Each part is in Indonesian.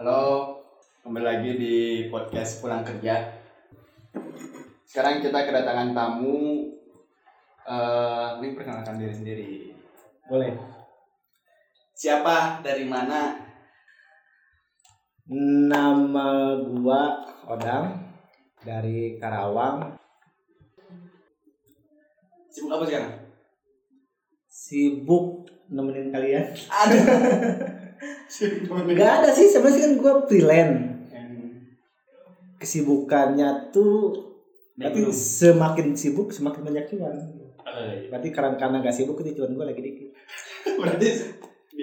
Halo, kembali lagi di podcast pulang kerja. Sekarang kita kedatangan tamu. eh ini perkenalkan diri sendiri. Boleh. Siapa? Dari mana? Nama gua Odang dari Karawang. Sibuk apa sekarang? Sibuk nemenin kalian. Aduh. Gak ada sih, sebenarnya kan gua freelance. Hmm. Kesibukannya tuh Belum. semakin sibuk semakin banyak cuan. Eh, Berarti karena karena gak sibuk itu cuan gua lagi dikit. Berarti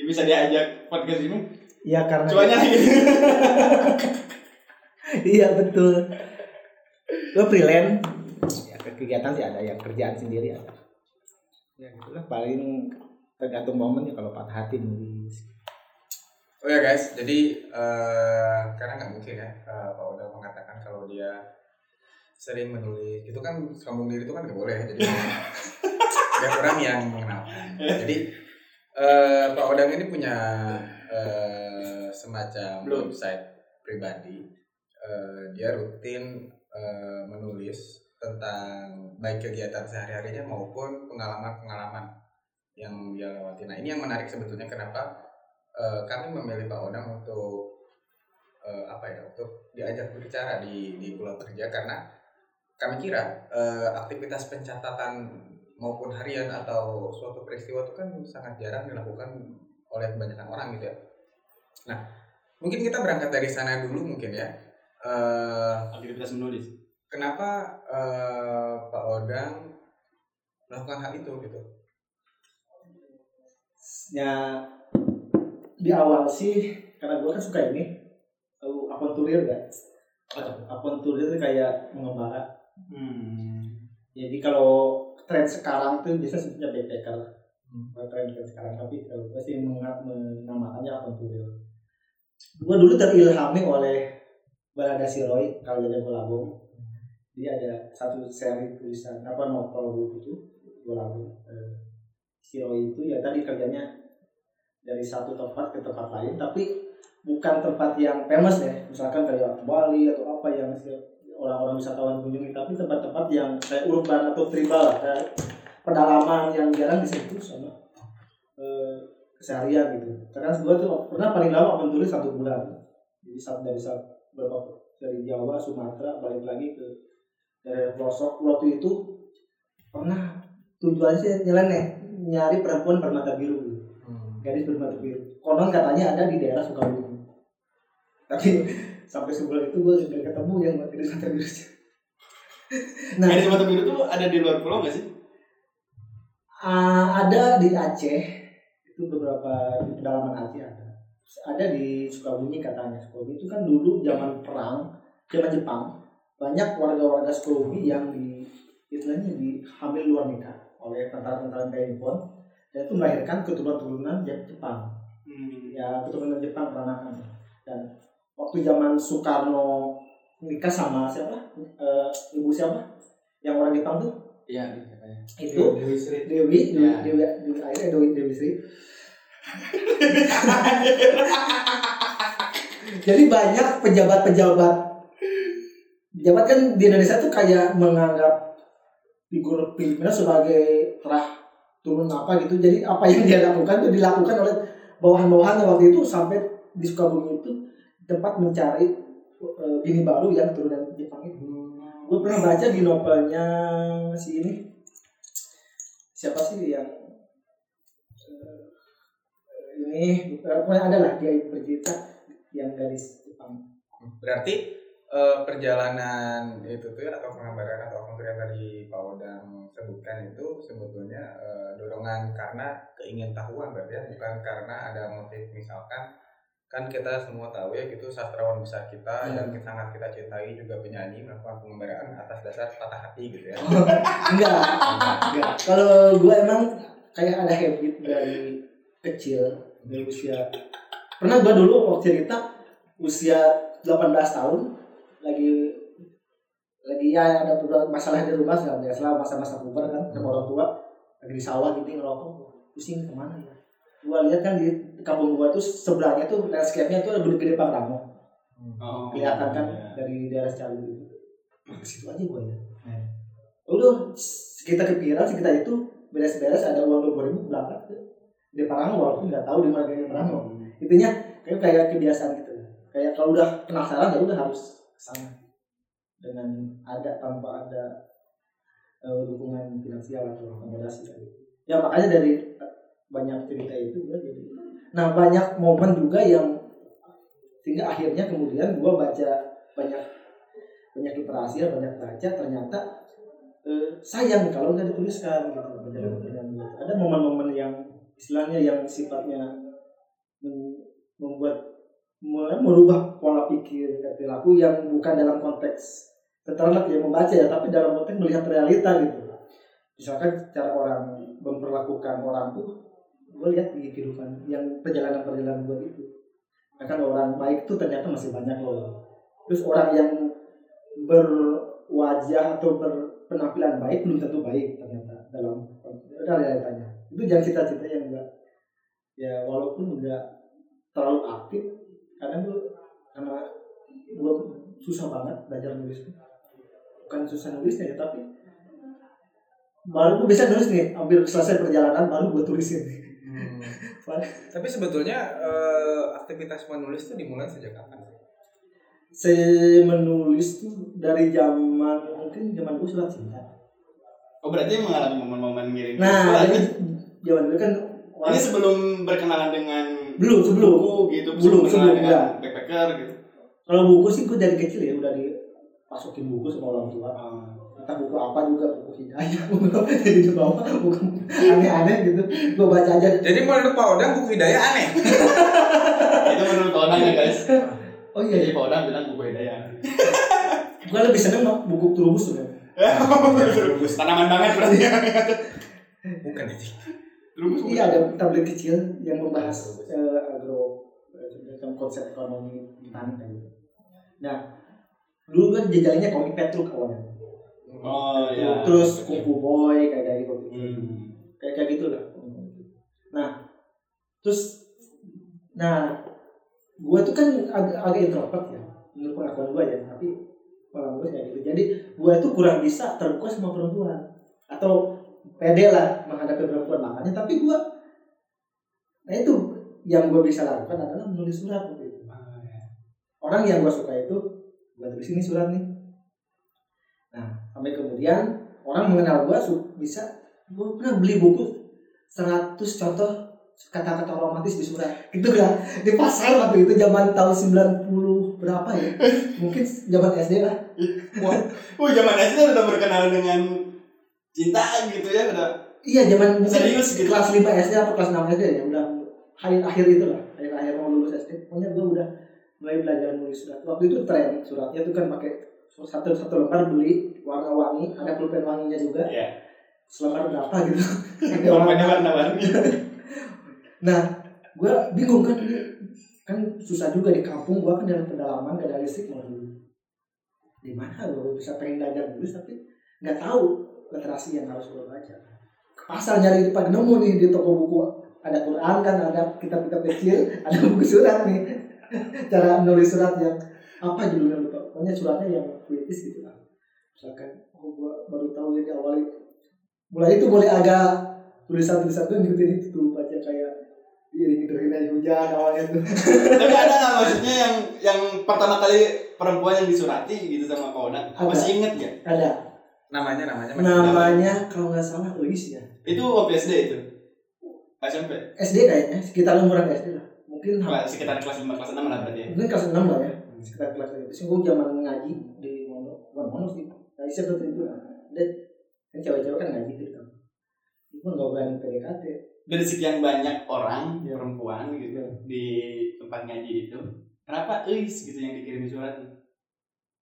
bisa diajak podcast ini? Iya karena Cuanya lagi. Iya betul. Gua freelance. Ya kegiatan sih ada, yang kerjaan sendiri ada. Ya gitulah paling tergantung momen ya kalau patah hati nulis. Oh ya guys, jadi eh, karena nggak mungkin ya eh, Pak Oda mengatakan kalau dia sering menulis itu kan sombong diri itu kan nggak boleh jadi biar orang yang mengenalkan. Jadi eh, Pak Odang ini punya eh, semacam Belum. website pribadi. Eh, dia rutin eh, menulis tentang baik kegiatan sehari-harinya maupun pengalaman-pengalaman yang dia lewati. Nah ini yang menarik sebetulnya kenapa eh, kami memilih Pak Odang untuk eh, apa ya untuk diajak berbicara di di Pulau Kerja karena kami kira eh, aktivitas pencatatan maupun harian atau suatu peristiwa itu kan sangat jarang dilakukan oleh kebanyakan orang gitu ya. Nah mungkin kita berangkat dari sana dulu mungkin ya. Eh, Aktivitas menulis. kenapa eh, Pak Odang melakukan hal itu gitu? ya di awal sih karena gue kan suka ini tahu avanturir gak? Avanturir itu kayak mengembara. Hmm. Jadi kalau tren sekarang tuh biasa sebutnya backpacker. Hmm. Tren tren sekarang tapi kalau gue sih menamakannya avanturir. Gue dulu terilhami oleh Balada Siroy kalau jadi Golabung. Dia ada satu seri tulisan apa novel buku itu Golabung. Eh, Siroy itu ya tadi kerjanya dari satu tempat ke tempat lain tapi bukan tempat yang famous ya. Misalkan kayak Bali atau apa yang orang-orang wisatawan kunjungi tapi tempat-tempat yang kayak urban atau tribal kayak pedalaman yang jarang disentuh sama eh, keseharian gitu. Karena gue tuh pernah paling lama menulis satu bulan. Jadi saat dari saat berapa dari Jawa Sumatera balik lagi ke dari pelosok. Waktu itu pernah tujuannya sih nyeleneh nyari perempuan bermata biru gadis bermata biru. Konon katanya ada di daerah Sukabumi. Tapi sampai sebulan itu gue nggak ketemu yang gadis mata biru. Nah Gadis mata biru tuh ada di luar pulau nggak sih? ah, ada di Aceh. Itu beberapa di pedalaman Aceh ada. Ada di Sukabumi katanya. Sukabumi itu kan dulu zaman perang zaman Jepang banyak warga-warga Sukabumi yang di istilahnya dihamil luar nikah oleh tentara-tentara Nippon itu melahirkan keturunan-keturunan Jepang Hmm. ya keturunan Jepang peranakan dan waktu zaman Soekarno nikah sama siapa Eh, ibu siapa yang orang Jepang tuh Iya, katanya. itu Dewi Sri. Dewi Dewi Ya. Dewi, Dewi akhirnya Dewi Dewi Sri jadi banyak pejabat-pejabat pejabat kan di Indonesia tuh kayak menganggap figur Filipina sebagai telah turun apa gitu. Jadi apa yang dia lakukan itu dilakukan oleh bawahan-bawahannya waktu itu sampai di Sukabumi itu tempat mencari eh, bini baru yang turunan Jepang itu. Gue pernah baca di novelnya si ini. Siapa sih yang eh, ini eh, pokoknya ada lah dia bercerita yang garis Jepang. Berarti eh, perjalanan itu tuh atau penggambaran atau yang tadi Pak Odang sebutkan itu sebetulnya eh, dorongan karena keingintahuan berarti ya bukan karena ada motif misalkan kan kita semua tahu ya gitu sastrawan besar kita Hmm. yang kita, sangat kita cintai juga penyanyi melakukan pengembaraan atas dasar patah hati gitu ya. enggak enggak kalau gue emang kayak ada habit dari kecil dari usia pernah gue dulu waktu cerita usia 18 tahun lagi lagi ya ada beberapa masalah di rumah segala biasa masa-masa puber kan sama orang tua lagi di sawah gitu ngerokok pusing ke mana ya? Gua lihat kan di kampung gua tuh seberangnya tuh landscape-nya tuh gede-gede Pangrango Oh, kelihatan kan iya. dari daerah Ciawi itu Wah, ke situ aja gua ya udah kita kepikiran sekitar itu beres-beres ada uang dua ribu berangkat ke di walaupun nggak tahu di mana di Paranggo intinya kayak kayak kebiasaan gitu. Kayak kalau udah penasaran ya udah harus ke sana dengan ada tanpa ada eh, dukungan finansial atau akomodasi gitu. ya makanya dari eh, banyak cerita itu gue jadi nah banyak momen juga yang sehingga akhirnya kemudian gue baca banyak banyak literasi banyak baca ternyata eh, sayang kalau nggak dituliskan gitu ada momen-momen yang istilahnya yang sifatnya membuat me- merubah pola pikir dan perilaku yang bukan dalam konteks keterangan yang membaca ya tapi dalam konteks melihat realita gitu. Misalkan cara orang memperlakukan orang tuh gue lihat di kehidupan yang perjalanan perjalanan gue itu. Kan orang baik tuh ternyata masih banyak loh. Terus orang yang berwajah atau berpenampilan baik belum tentu baik ternyata dalam dalam realitanya. Itu jangan cita-cita yang enggak. Ya walaupun enggak terlalu aktif kadang gue karena gue susah banget belajar nulis bukan susah nulisnya ya tapi baru gue bisa nulis nih hampir selesai perjalanan baru gue tulisin. Tapi sebetulnya eh, aktivitas menulis itu dimulai sejak kapan? saya menulis tuh dari zaman mungkin zaman gue surat cinta. Oh berarti mengalami momen-momen ngirim nah jadi zaman dulu kan ini sebelum berkenalan dengan belum sebelum buku gitu, Belum, sebelum, enggak. backpacker gitu. kalau buku sih gue dari kecil ya udah dimasukin buku sama orang tua entah buku apa juga buku hidayah buku jadi di bawah buku aneh-aneh gitu gue baca aja Jadi menurut Pak Odang buku Hidayah aneh. itu menurut Pak Odang ya guys. oh iya Jadi Pak Odang bilang buku hidayah. gue lebih seneng mah buku turubus tuh Terus tanaman banget berarti. Bukan itu. Terus iya ada tablet kecil yang membahas eh, agro eh, tentang konsep ekonomi petani kayak gitu nah dulu kan jejaringnya komik Petruk awalnya Oh iya. terus kupu boy kayak dari gitu Hmm. kayak kayak gitu lah. Nah terus nah gue tuh kan agak, agak introvert ya menurut pengakuan gue ya tapi orang gue kayak gitu. Jadi gue tuh kurang bisa terbuka sama perempuan. Atau pede lah menghadapi perempuan. Makanya tapi gue nah itu yang gue bisa lakukan adalah menulis surat waktu itu. Ah, iya. orang yang gue suka itu gue tulis ini surat nih. Nah sampai kemudian orang mengenal gue bisa gue pernah beli buku 100 contoh kata-kata romantis di surat. Gitu kan di pasar waktu itu zaman tahun 90 berapa ya? Mungkin zaman SD lah. Oh zaman SD udah berkenalan dengan cinta gitu ya udah iya zaman Serius gitu? kelas 5 SD atau kelas 6 SD ya udah akhir akhir itu lah akhir akhir mau lulus SD pokoknya gue udah mulai belajar nulis surat waktu itu tren suratnya tuh kan pakai satu satu lembar beli warna-warni ada pulpen wanginya juga Iya. selembar berapa gitu Ada Warnanya warna- warna-warni. nah gue bingung kan kan susah juga di kampung gue kan dalam pedalaman gak ada listrik mau di mana gue bisa pengen belajar nulis tapi nggak tahu literasi yang harus gue baca. Ke pasar nyari pagi nemu nih di toko buku. Ada Quran kan ada kitab-kitab kecil ada buku surat nih. Cara nulis surat yang apa judulnya lupa. Pokoknya suratnya yang puitis gitu lah. Misalkan oh gue baru tahu jadi awal mulai itu mulai agak tulisan-tulisan tuh ngikutin itu tuh baca kayak diiringi derina hujan awalnya tuh. Tapi ada nggak maksudnya yang yang pertama kali perempuan yang disurati gitu sama Pak? Ada. Masih inget gak? ada Namanya namanya namanya kalau nggak salah Luis ya Itu waktu SD itu? SMP? SD kayaknya sekitar umuran SD lah mungkin Kelas- Sekitar kelas 5, kelas 6 lah berarti ya? mungkin kelas 6 lah ya sekitar kelas itu sih gue zaman ngaji di Mono bukan Mono sih kayak siapa tuh itu dan kan cewek-cewek kan ngaji gitu gue nggak berani PDKT Dari sekian banyak orang, Iya. perempuan gitu Iya. di tempat ngaji itu Kenapa Eis gitu yang dikirim surat?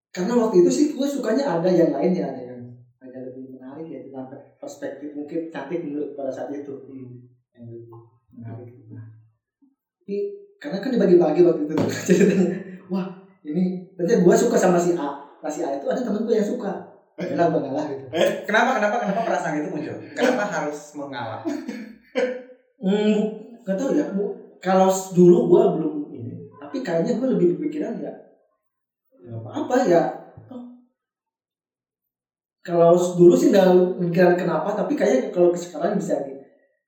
karena waktu itu sih gue sukanya ada yang lain ya ada yang agak lebih menarik ya tentang perspektif mungkin cantik menurut pada saat itu. Yang lebih menarik nah, tapi karena kan dibagi-bagi waktu itu ceritanya. Wah ini ternyata gue suka sama si A. Nah si A itu ada temen gue yang suka. Yalah gue ngalah gitu. Kenapa kenapa kenapa perasaan itu muncul? Kenapa harus mengalah? Hmm, nggak tahu ya Bu. kalau dulu gue belum ini tapi kayaknya gue lebih berpikiran ya apa-apa ya toh. Kalau dulu sih nggak mikiran kenapa tapi kayaknya kalau sekarang bisa di,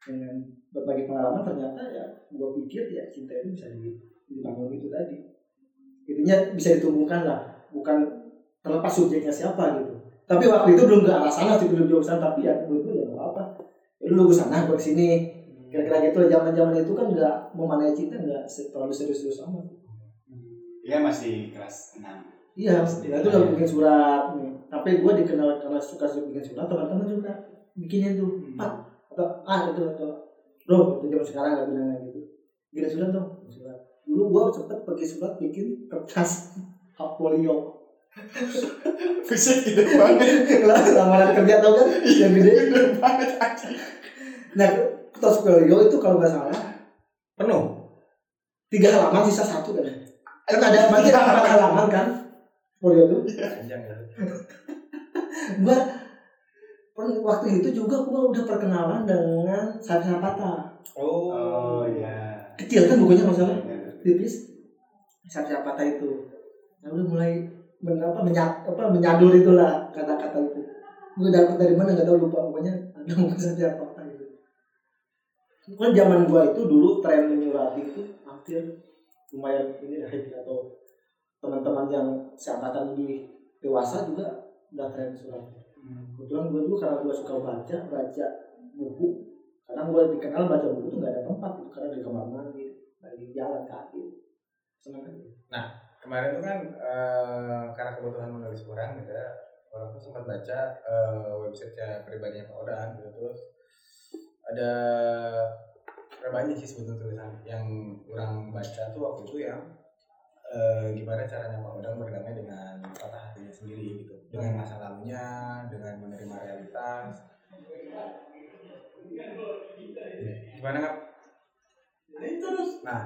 dengan berbagai pengalaman ternyata ya gue pikir ya cinta itu bisa di- dibangun itu tadi. Intinya bisa ditumbuhkan lah bukan terlepas subjeknya siapa gitu. Tapi waktu itu belum ke arah sana sih belum jauh sana tapi ya menurut gue ya nggak apa ya lu ke sana gue ke sini kira-kira gitu zaman zaman itu kan nggak memanai cinta nggak terlalu serius-serius amat. Iya masih kelas 6 iya ya itu udah bikin surat nih tapi gue dikenal karena suka bikin surat teman-teman juga bikinin tuh empat atau ah itu atau bro itu zaman sekarang nggak bilang kayak gitu. Bikin surat dong surat. Dulu gue sempet pergi surat bikin kertas polio. Bisa gitu banget. Lah lamaran kerja tau kan? Yang gede. nah kertas polio itu kalau nggak salah penuh? tiga halaman sisa satu kan? Kan ada berarti ada empat halaman kan polio tuh panjang ya. Gua waktu itu juga gua udah perkenalan dengan sayap patah Oh. Iya. Kecil kan bukunya masalah Iya. tipis. Sayap patah itu. Nah udah mulai men, apa, menyak, apa menyadur itulah kata-kata itu. Gue dapet dari mana? Nggak tahu lupa. Pokoknya ada buku sayap patah itu. Kan zaman gua itu dulu tren menyurati itu hampir lumayan ini lah atau teman-teman yang seangkatan lebih dewasa juga udah tren surat kebetulan gue dulu karena gue suka baca baca buku. Karena gue dikenal baca buku tuh nggak ada tempat gitu karena di kamar mandi lagi jalan kaki. Seneng aja. Kemarin tuh kan eh, karena kebutuhan menulis kurang gitu ya orang tuh sempat baca eh, websitenya pribadinya Pak Odan gitu terus ada ada banyak sih sebetulnya tulisan yang orang baca tuh waktu itu yang eh, gimana caranya Pak Odang berdamai dengan patah hatinya sendiri gitu? Dengan masa lalunya dengan menerima realitas gimana kak? Nah,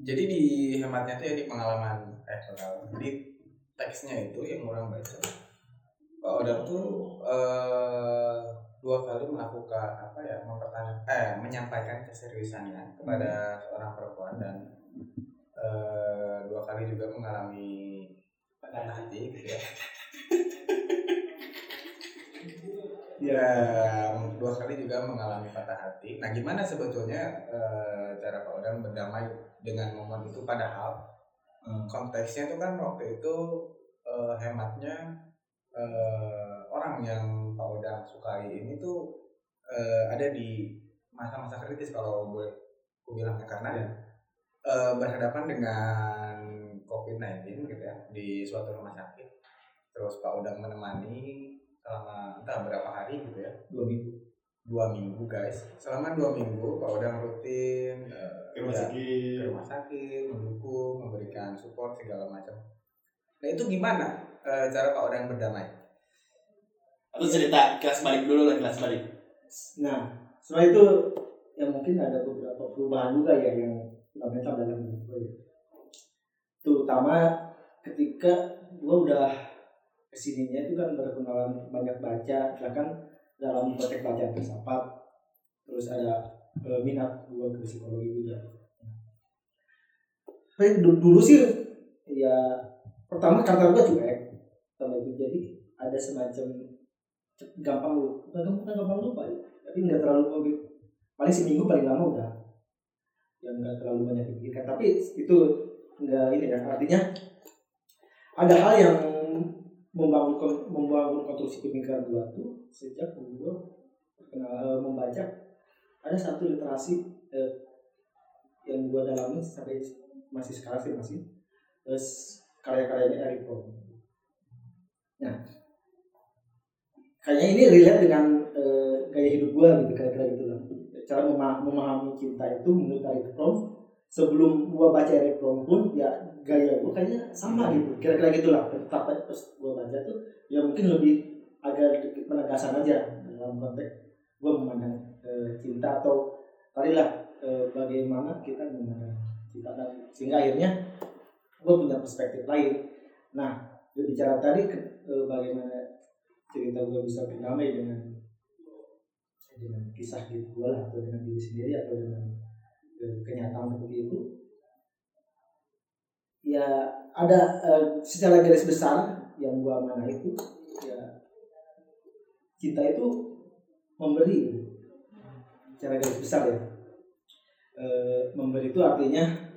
jadi di hematnya tuh ya di pengalaman eh pengalaman jadi teksnya itu yang orang baca Pak Odang tuh eh, dua kali melakukan apa ya mempertanyakan eh menyampaikan keseriusannya kepada seorang perempuan dan eh, dua kali juga mengalami patah hati gitu ya. Ya dua kali juga mengalami patah hati. Nah gimana sebetulnya eh, cara Pak Odang berdamai dengan momen itu? Padahal eh, konteksnya itu kan waktu itu eh, hematnya eh, orang yang Pak Odang sukai ini tuh eh, ada di masa-masa kritis kalau boleh aku bilangnya karena eh, berhadapan dengan COVID-19 gitu ya di suatu rumah sakit. Terus Pak Odang menemani selama entah berapa hari gitu ya. Dua minggu. Dua minggu guys. Selama dua minggu Pak Odang rutin eh, Ke rumah ya, sakit. ke rumah sakit, mendukung, memberikan support segala macam. Nah itu gimana eh, cara Pak Odang berdamai? Atau cerita kelas balik dulu lah kelas balik. Nah setelah itu ya mungkin ada beberapa perubahan juga ya yang fundamental dalam hidup gue ya. terutama ketika gue udah ke sininya itu kan berkenalan banyak baca. Bahkan dalam konteks bacaan filsafat terus ada eh, minat gue ke psikologi juga. Tapi du- dulu sih ya pertama kata gue cuek sama itu. Jadi ada semacam gampang lupa bukan gampang lupa ya. Tapi nggak terlalu paling seminggu paling lama udah yang nggak terlalu banyak dipikirkan tapi itu nggak ini ya artinya ada hal yang membangun membangun konstruksi pemikiran gua tuh sejak gua kenal membaca ada satu literasi eh, yang gua dalami sampai masih sekarang sih masih terus karya-karyanya Eric Fromm. Nah, kayaknya ini relate dengan eh, gaya hidup gua gitu kira-kira gitu. Cara mema- memahami cinta itu menurut Eric Fromm sebelum gua baca Eric Fromm pun ya gaya gua kayaknya sama gitu. Kira-kira gitulah tapi pas gua baca tuh ya mungkin lebih agak penegasan aja dalam konteks gua memandang eh, cinta atau tadi lah eh, bagaimana kita memandang cinta dan sehingga akhirnya gua punya perspektif lain. Nah bicara tadi eh, bagaimana cerita gua bisa berdamai dengan dengan kisah hidup gue lah atau dengan diri sendiri atau dengan eh, kenyataan seperti itu ya ada eh, secara garis besar yang gua mana itu ya cinta itu memberi. Secara garis besar ya. Eh, memberi itu artinya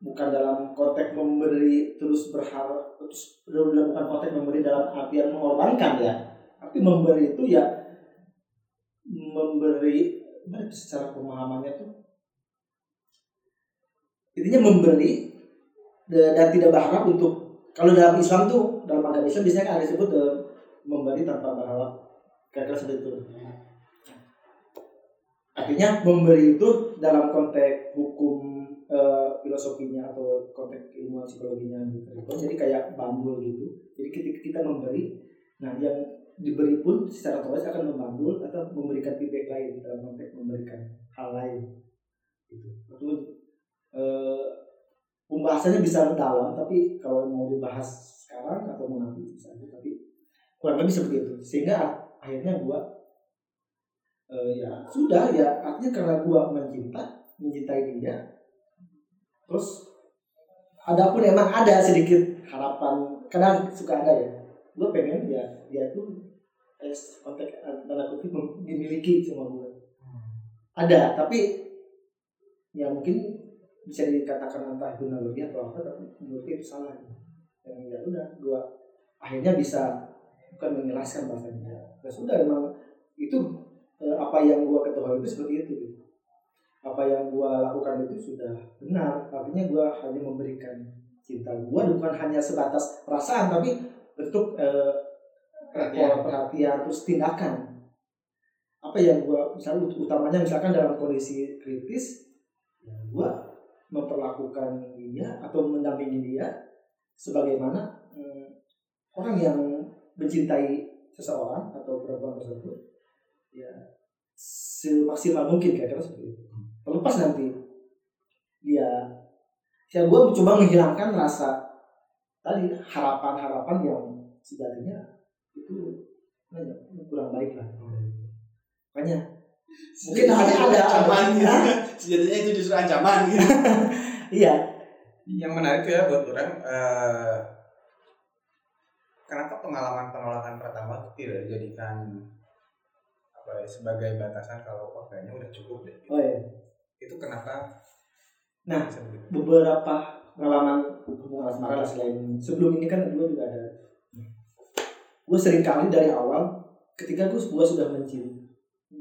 bukan dalam konteks memberi terus berharap terus bukan konteks memberi dalam artian mengorbankan ya. Tapi memberi itu ya memberi ya, secara pemahamannya tuh. Intinya memberi dan tidak berharap untuk kalau dalam Islam tuh dalam agama Islam biasanya kan disebut eh, memberi tanpa berharap. Kira-kira seperti itu. Artinya memberi itu dalam konteks hukum eh, filosofinya atau konteks ilmu psikologinya. Gitu jadi kayak bambul gitu. Jadi kita memberi nah yang diberi pun secara otomatis akan membandul atau memberikan feedback lain dalam konteks memberikan hal lain gitu. Itu eh, pembahasannya bisa dalam tapi kalau mau dibahas sekarang atau mau nanti bisa aja tapi kurang lebih seperti itu sehingga akhirnya gua eh, ya sudah ya artinya karena gua mencinta mencintai dia terus adapun emang ada sedikit harapan kadang suka ada ya gue pengen ya dia tuh eh, konteks tanda kutip dimiliki sama gue ada tapi ya mungkin bisa dikatakan entah itu naluri atau apa tapi menurut gue itu salah. Yang ya udah gue akhirnya bisa bukan menjelaskan bahasanya. Ya sudah emang itu eh, apa yang gue ketahui itu seperti itu gitu. apa yang gue lakukan itu sudah benar artinya gue hanya memberikan cinta. Gue bukan hanya sebatas perasaan tapi bentuk eh, Perhatian. perhatian terus tindakan apa yang gua misalnya ut- utamanya misalkan dalam kondisi kritis ya gua memperlakukan dia atau mendampingi dia sebagaimana hmm, orang yang mencintai seseorang atau perempuan tersebut ya semaksimal mungkin kira-kira seperti itu terlepas nanti dia ya gue coba menghilangkan rasa tadi harapan-harapan yang sejatinya itu ya, kurang baik lah makanya mungkin ada ada ancaman gitu. Hah? Sejatinya itu justru ancaman gitu. iya yang menarik tuh ya buat orang eh, kenapa pengalaman penolakan pertama tidak dijadikan apa ya, sebagai batasan kalau wah kayaknya udah cukup deh oh iya itu kenapa Nah. beberapa pengalaman hubungan asmara lah selain sebelum ini kan gue juga ada gue sering kali dari awal ketika gue gue sudah mencintai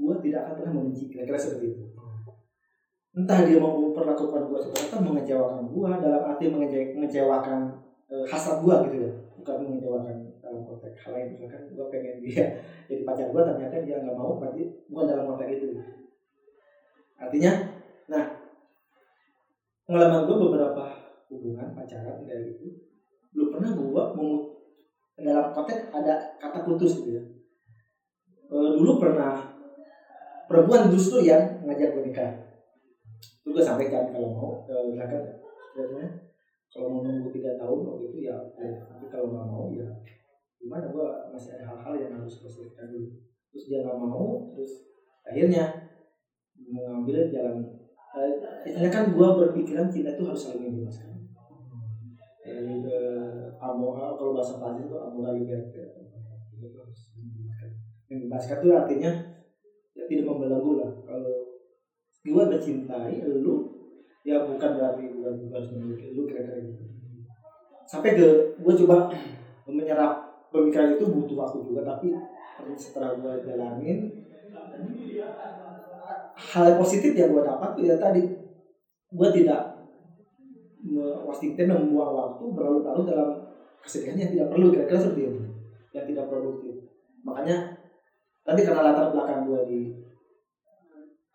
gue tidak akan pernah membenci. Kira-kira seperti itu. Entah dia mau memperlakukan gue seperti apa mengecewakan gue dalam arti mengece- mengecewakan eh, hasrat gue gitu ya. Bukan mengecewakan dalam konteks hal lain. Misalkan gue pengen dia jadi pacar gue ternyata dia nggak mau berarti bukan dalam konteks itu. Artinya nah pengalaman gue beberapa hubungan pacaran kayak gitu belum pernah gue dalam konteks ada kata putus gitu ya. Eh, dulu pernah perempuan justru yang ngajak gue nikah. Itu gue sampaikan kalau mau eh, misalkan sebenarnya. Kalau mau nunggu tiga tahun waktu itu ya oke. tapi kalau nggak mau ya gimana? Gue masih ada hal-hal yang harus gue selesaikan dulu. Terus dia nggak mau terus akhirnya mengambil jalan eh, istilahnya kan gue berpikiran cinta itu harus saling amora kalau bahasa Prancis itu amora liberté itu membebaskan itu artinya ya tidak membelenggu lah kalau gue mencintai lu ya bukan berarti gue harus memiliki lu kira-kira gitu. Sampai ke gue coba menyerap pemikiran itu butuh waktu juga tapi setelah gue jalanin hal positif yang gue dapat tuh ya tadi gue tidak me- wastingkan membuang waktu berlarut-larut dalam kesedihan yang tidak perlu kira-kira seperti itu. Yang tidak produktif. Makanya tadi karena latar belakang gue di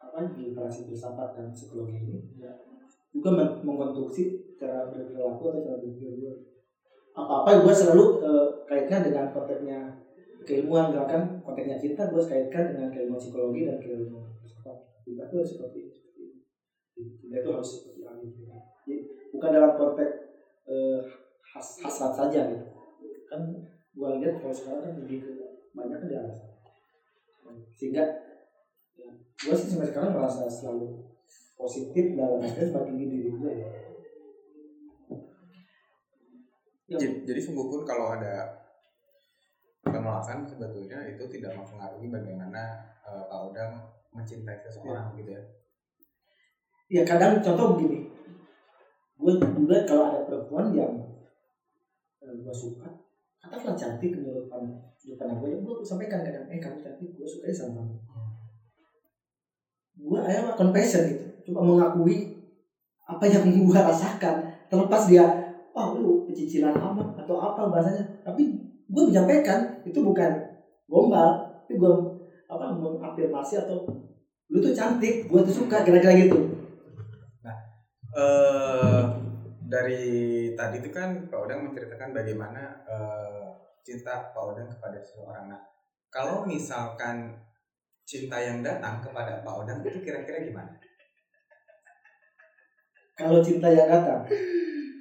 apa di operasi filsafat dan psikologi ini ya, juga men- mengkonstruksi cara berperilaku atau cara berpikir gue apa-apa gue selalu eh, kaitkan dengan konteksnya keilmuan misalkan konteksnya cinta gue kaitkan dengan keilmuan psikologi dan keilmuan filsafat. Cinta itu harus seperti ini cinta itu harus seperti ini jadi bukan dalam konteks eh, has, hasrat saja gitu kan gue lihat kalau sekarang kan lebih ke banyak kan di sana. sehingga ya, gue sih sampai sekarang merasa selalu positif dalam artian bagi diri gue ya. Ya, Jadi, jadi sungguh pun kalau ada penolakan sebetulnya itu tidak mempengaruhi bagaimana eh, Pak Odang mencintai seseorang gitu ya. ya kadang contoh begini gue juga kalau ada perempuan yang gue suka. Katakanlah cantik menurut pan depan gue gue sampaikan kadang eh kamu cantik gue suka sama kamu. Gue ayah confession gitu. Cuma mengakui apa yang gue rasakan. Terlepas dia oh lu pecicilan apa atau apa bahasanya. Tapi gue menyampaikan itu bukan gombal tapi gue apa mengafirmasi atau lu tuh cantik gue tuh suka kira-kira gitu. Eh dari tadi itu kan Pak Odang menceritakan bagaimana eh, cinta Pak Odang kepada seseorang. Nah, kalau misalkan cinta yang datang kepada Pak Odang itu kira-kira gimana? kalau cinta yang datang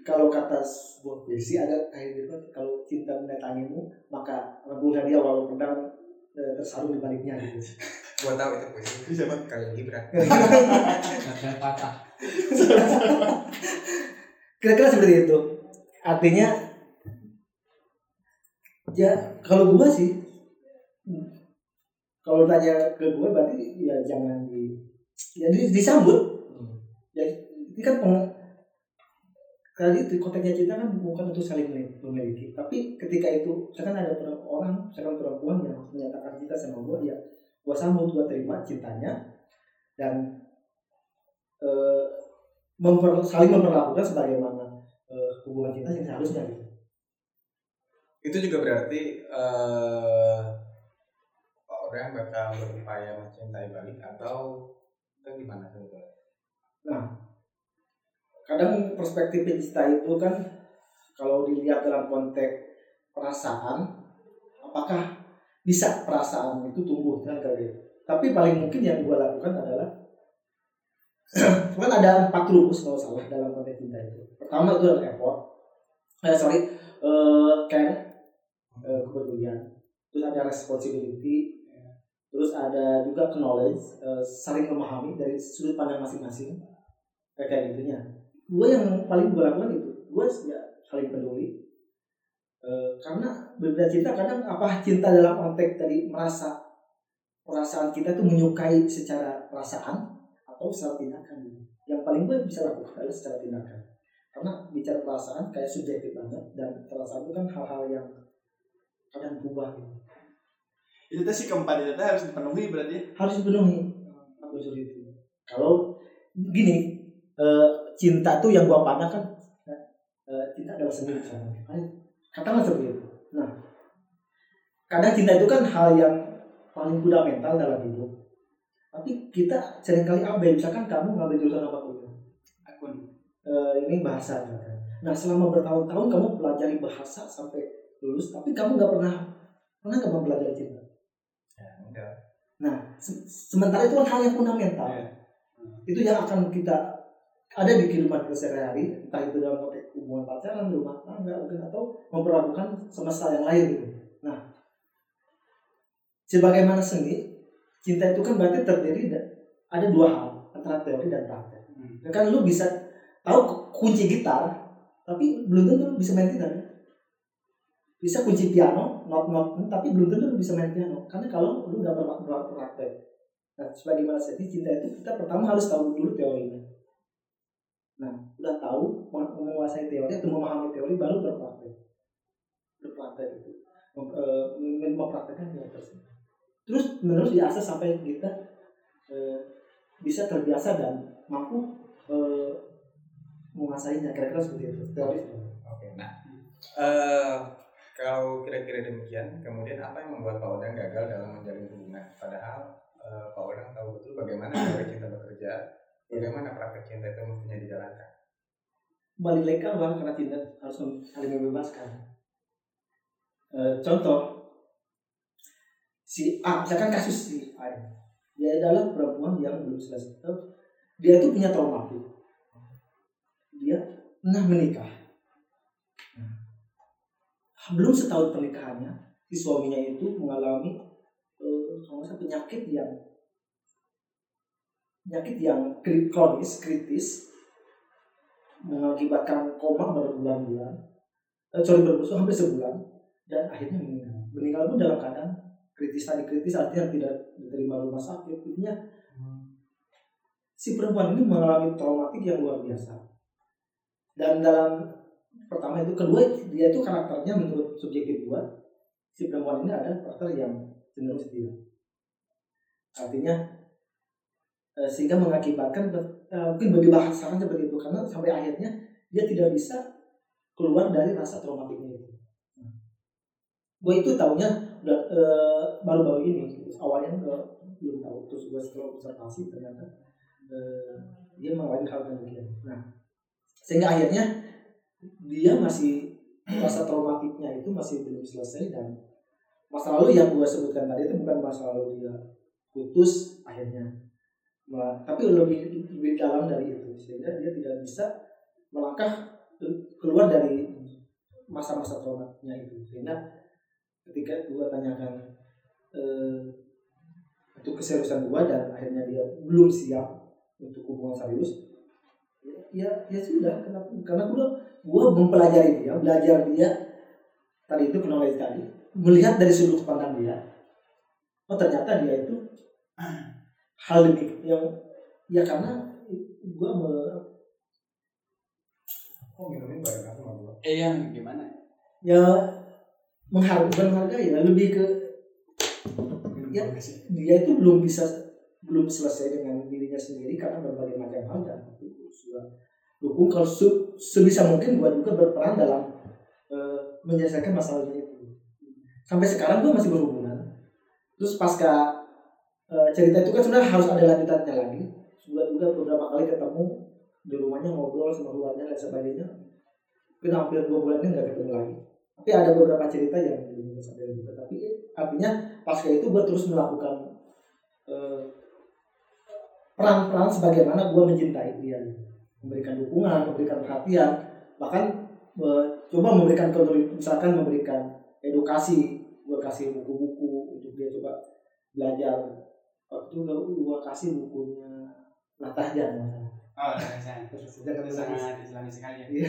kalau kata sebuah puisi ada kayak gitu kalau cinta mendatangimu maka rebutlah dia walau pedang eh, tersarung di baliknya gitu Gua tahu itu puisi siapa kali Gibran. Kadang patah. kira-kira seperti itu. Artinya ya kalau gua sih kalau tanya ke gue berarti ya jangan di ya di- disambut. Ya ini kan peng, tadi itu konteksnya cinta kan bukan untuk saling memiliki. Tapi ketika itu misalkan ada orang misalkan perempuan yang menyatakan cinta sama gue ya gue sambut gue terima cintanya dan eh, memper, saling memperlakukan sebagaimana eh, hubungan cinta yang seharusnya gitu. Itu juga berarti Pak Odang bakal berupaya mencintai balik atau itu gimana sebetulnya? kadang perspektif pencinta itu kan kalau dilihat dalam konteks perasaan apakah bisa perasaan itu tumbuh kan kali tapi paling mungkin yang gue lakukan adalah kan ada empat rumus kalau salah dalam konteks cinta itu. Pertama itu adalah effort eh sorry. Eh care eh, kepedulian terus ada responsibility. Terus ada juga knowledge. Eh, saling memahami dari sudut pandang masing-masing. Kayak kayak gitunya. Gue yang paling gue lakukan itu. Gue ya saling peduli. Eh, karena berbeda cinta kadang apa cinta dalam konteks tadi merasa perasaan kita tuh menyukai secara perasaan atau secara tindakan. Yang paling gue bisa lakukan adalah secara tindakan. Karena bicara perasaan kayak subjektif banget dan perasaan itu kan hal-hal yang kadang berubah gitu. Itu teh si keempat itu harus dipenuhi berarti. harus dipenuhi. Aku unsur itu. Kalau gini eh, cinta tuh yang gua pandang kan eh, cinta adalah seni misalnya katakanlah seperti itu. Nah kadang cinta itu kan hal yang paling fundamental dalam hidup tapi kita sering kali abai misalkan kamu ngambil jurusan apa pun Akun. Eh, ini bahasa misalkan nah selama bertahun-tahun kamu pelajari bahasa sampai lulus tapi kamu nggak pernah pernah nggak mempelajari cinta Ya, enggak. Nah, se- sementara itu kan hal yang fundamental. Iya. Itu yang akan kita ada di kehidupan kita sehari-hari, entah itu dalam konteks hubungan pacaran, rumah tangga, mungkin atau memperlakukan semesta yang lain gitu. Nah, sebagaimana seni, cinta itu kan berarti terdiri da- ada dua hal antara teori dan praktek. Hmm. Kan lu bisa tahu kunci gitar, tapi belum tentu lu bisa main gitar. Bisa kunci piano, not-not, tapi belum tentu lu bisa main piano. Karena kalau lu pernah praktek. Nah, sebagaimana seni cinta itu kita pertama harus tahu dulu teorinya. Nah, udah tahu meng- menguasai teori atau memahami teori baru berpraktek. Berpraktek itu. Eh, mem- Mempraktekkan teori tersebut. Terus menerus diasah sampai kita eh, bisa terbiasa dan mampu eh, menguasainya kira-kira seperti itu Oke, nah eh kalau kira-kira demikian, kemudian apa yang membuat Pak Odang gagal dalam menjalin hubungan? Padahal eh, Pak Odang tahu betul bagaimana teori cinta bekerja, bagaimana praktek cinta itu mestinya dijalankan. balik lagi kan orang karena cinta harus saling membebaskan Eh, contoh si A misalkan kasus si A dia adalah perempuan yang belum selesai. Dia itu punya trauma. Dia pernah menikah. Nah, belum setahun pernikahannya si suaminya itu mengalami eh, salah penyakit yang penyakit yang kronis kritis mengakibatkan koma berbulan-bulan eh, sorry berbulan hampir sebulan dan akhirnya meninggal. Meninggal pun dalam keadaan kritis tadi kritis artinya tidak diterima rumah sakit intinya si perempuan ini mengalami traumatik yang luar biasa. Dan dalam pertama itu kedua dia itu karakternya menurut subjektif gua si perempuan ini ada karakter yang cenderung setia. Artinya eh, sehingga mengakibatkan eh, mungkin bagi bahasan seperti itu karena sampai akhirnya dia tidak bisa keluar dari rasa traumatiknya itu. Gue itu eh, baru-baru ini awalnya gue belum tahu. Terus gue setelah observasi ternyata eh, dia mengalami hal demikian nah sehingga akhirnya dia masih rasa traumatiknya itu masih belum selesai dan masa lalu yang gue sebutkan tadi itu bukan masa lalu dia putus akhirnya Nah, tapi lebih lebih dalam dari itu. Sehingga dia tidak bisa melangkah keluar dari masa-masa traumatnya itu. Sehingga ketika gue tanyakan eh, untuk keseriusan gue dan akhirnya dia belum siap untuk hubungan serius ya ya sudah kenapa karena gue gue mempelajari dia belajar dia tadi itu knowledge tadi melihat dari sudut pandang dia oh ternyata dia itu hal demi yang ya karena gue me, Kok minumin bareng aku sama gua? eh yang gimana ya menghargai menghargai ya lebih ke Ya. dia itu belum bisa belum selesai dengan dirinya sendiri karena berbagai macam hal dan juga dukung. Kalau se- sebisa mungkin gue juga berperan dalam eh, menyelesaikan masalahnya itu sampai sekarang gue masih berhubungan. Terus pasca eh, cerita itu kan sebenarnya harus ada lanjutannya lagi. Juga juga beberapa kali ketemu di rumahnya ngobrol sama keluarga dan sebagainya. Mungkin hampir dua bulannya nggak ketemu lagi tapi ada beberapa cerita yang belum sampai juga tapi artinya pasca itu gue terus melakukan eh, peran-peran sebagaimana gue mencintai dia. Memberikan dukungan memberikan perhatian bahkan eh, coba memberikan kontrol misalkan memberikan edukasi gue kasih buku-buku untuk dia coba belajar. Waktu itu gue kasih bukunya Natahjan oh saya terus jangan nangis. sangat islami sekali ya. Iya,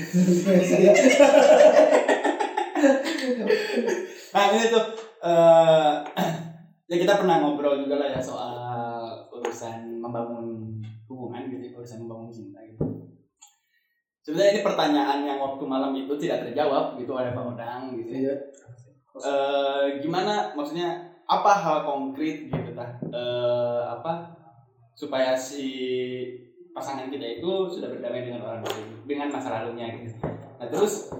nah ini tuh eh ya kita pernah ngobrol juga lah ya soal urusan membangun hubungan gitu urusan membangun cinta gitu sebenarnya ini pertanyaan yang waktu malam itu tidak terjawab gitu oleh Pak Odang gitu ya. Iya. Eh, gimana maksudnya apa hal konkret gitu tah Eh, apa supaya si pasangan kita itu sudah berdamai dengan orang lain dengan masa lalunya gitu nah terus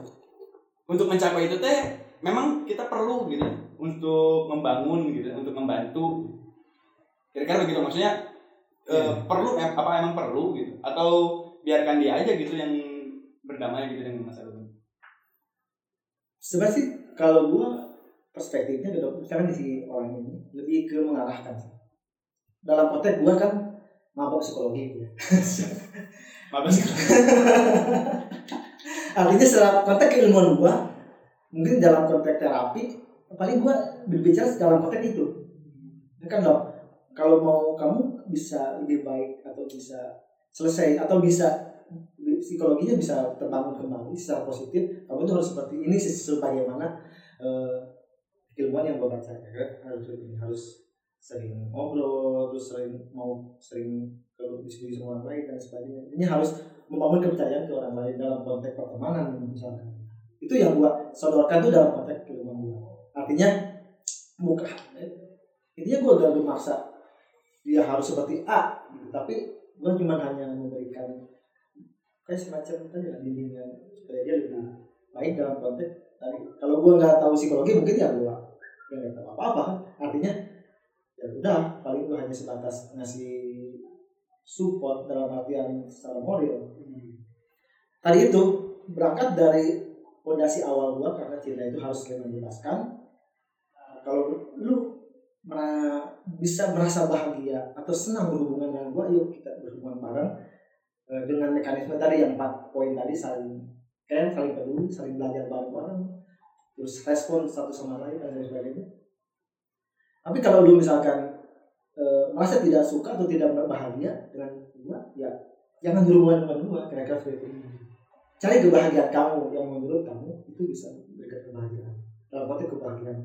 untuk mencapai itu teh memang kita perlu gitu untuk membangun gitu untuk membantu. Kira-kira begitu maksudnya eh, perlu em- apa emang perlu gitu? Atau biarkan dia aja gitu yang berdamai gitu dengan masa lalu sebenarnya sih kalau gue perspektifnya gitu misalkan di si orang ini lebih ke mengarahkan dalam konteks gue kan mabok psikologi ya. Mabes artinya secara konteks keilmuan gue mungkin dalam konteks terapi paling gue berbicara dalam konteks itu kan dong kalau mau kamu bisa lebih baik atau bisa selesai atau bisa psikologinya bisa terbangun kembali secara positif kamu itu harus seperti ini sebagaimana eh, ilmuwan yang gue baca ya kan? harus harus sering ngobrol terus sering mau sering kalau diskusi sama orang lain dan sebagainya. Ini harus membangun kepercayaan ke orang lain dalam konteks pertemanan misalkan. Itu yang gua sodorkan tuh dalam konteks keilmuan gua. Artinya bukan intinya gua gak memaksa dia harus seperti A gitu. tapi gua cuma hanya memberikan kayak semacam tadi lah bimbingan supaya dia lebih baik dalam konteks tadi. Kalau gua nggak tahu psikologi mungkin ya gua ya nggak tahu apa apa artinya ya udah paling gua hanya sebatas ngasih support dalam artian secara moral. Tadi itu berangkat dari fondasi awal gua karena cinta itu harus saling menjelaskan Nah, kalau lu bisa merasa bahagia atau senang berhubungan dengan gua yuk kita berhubungan bareng Eh, dengan mekanisme tadi yang empat poin tadi saling kan saling peduli saling belajar bareng-bareng terus respon satu sama lain dan lain sebagainya Tapi kalau lu misalkan eh, merasa tidak suka atau tidak berbahagia dengan gua, ya jangan berhubungan dengan gua kira-kira seperti itu. Cari kebahagiaan kamu yang menurut kamu itu bisa memberikan kebahagiaan. Dalam konteks kebahagiaan.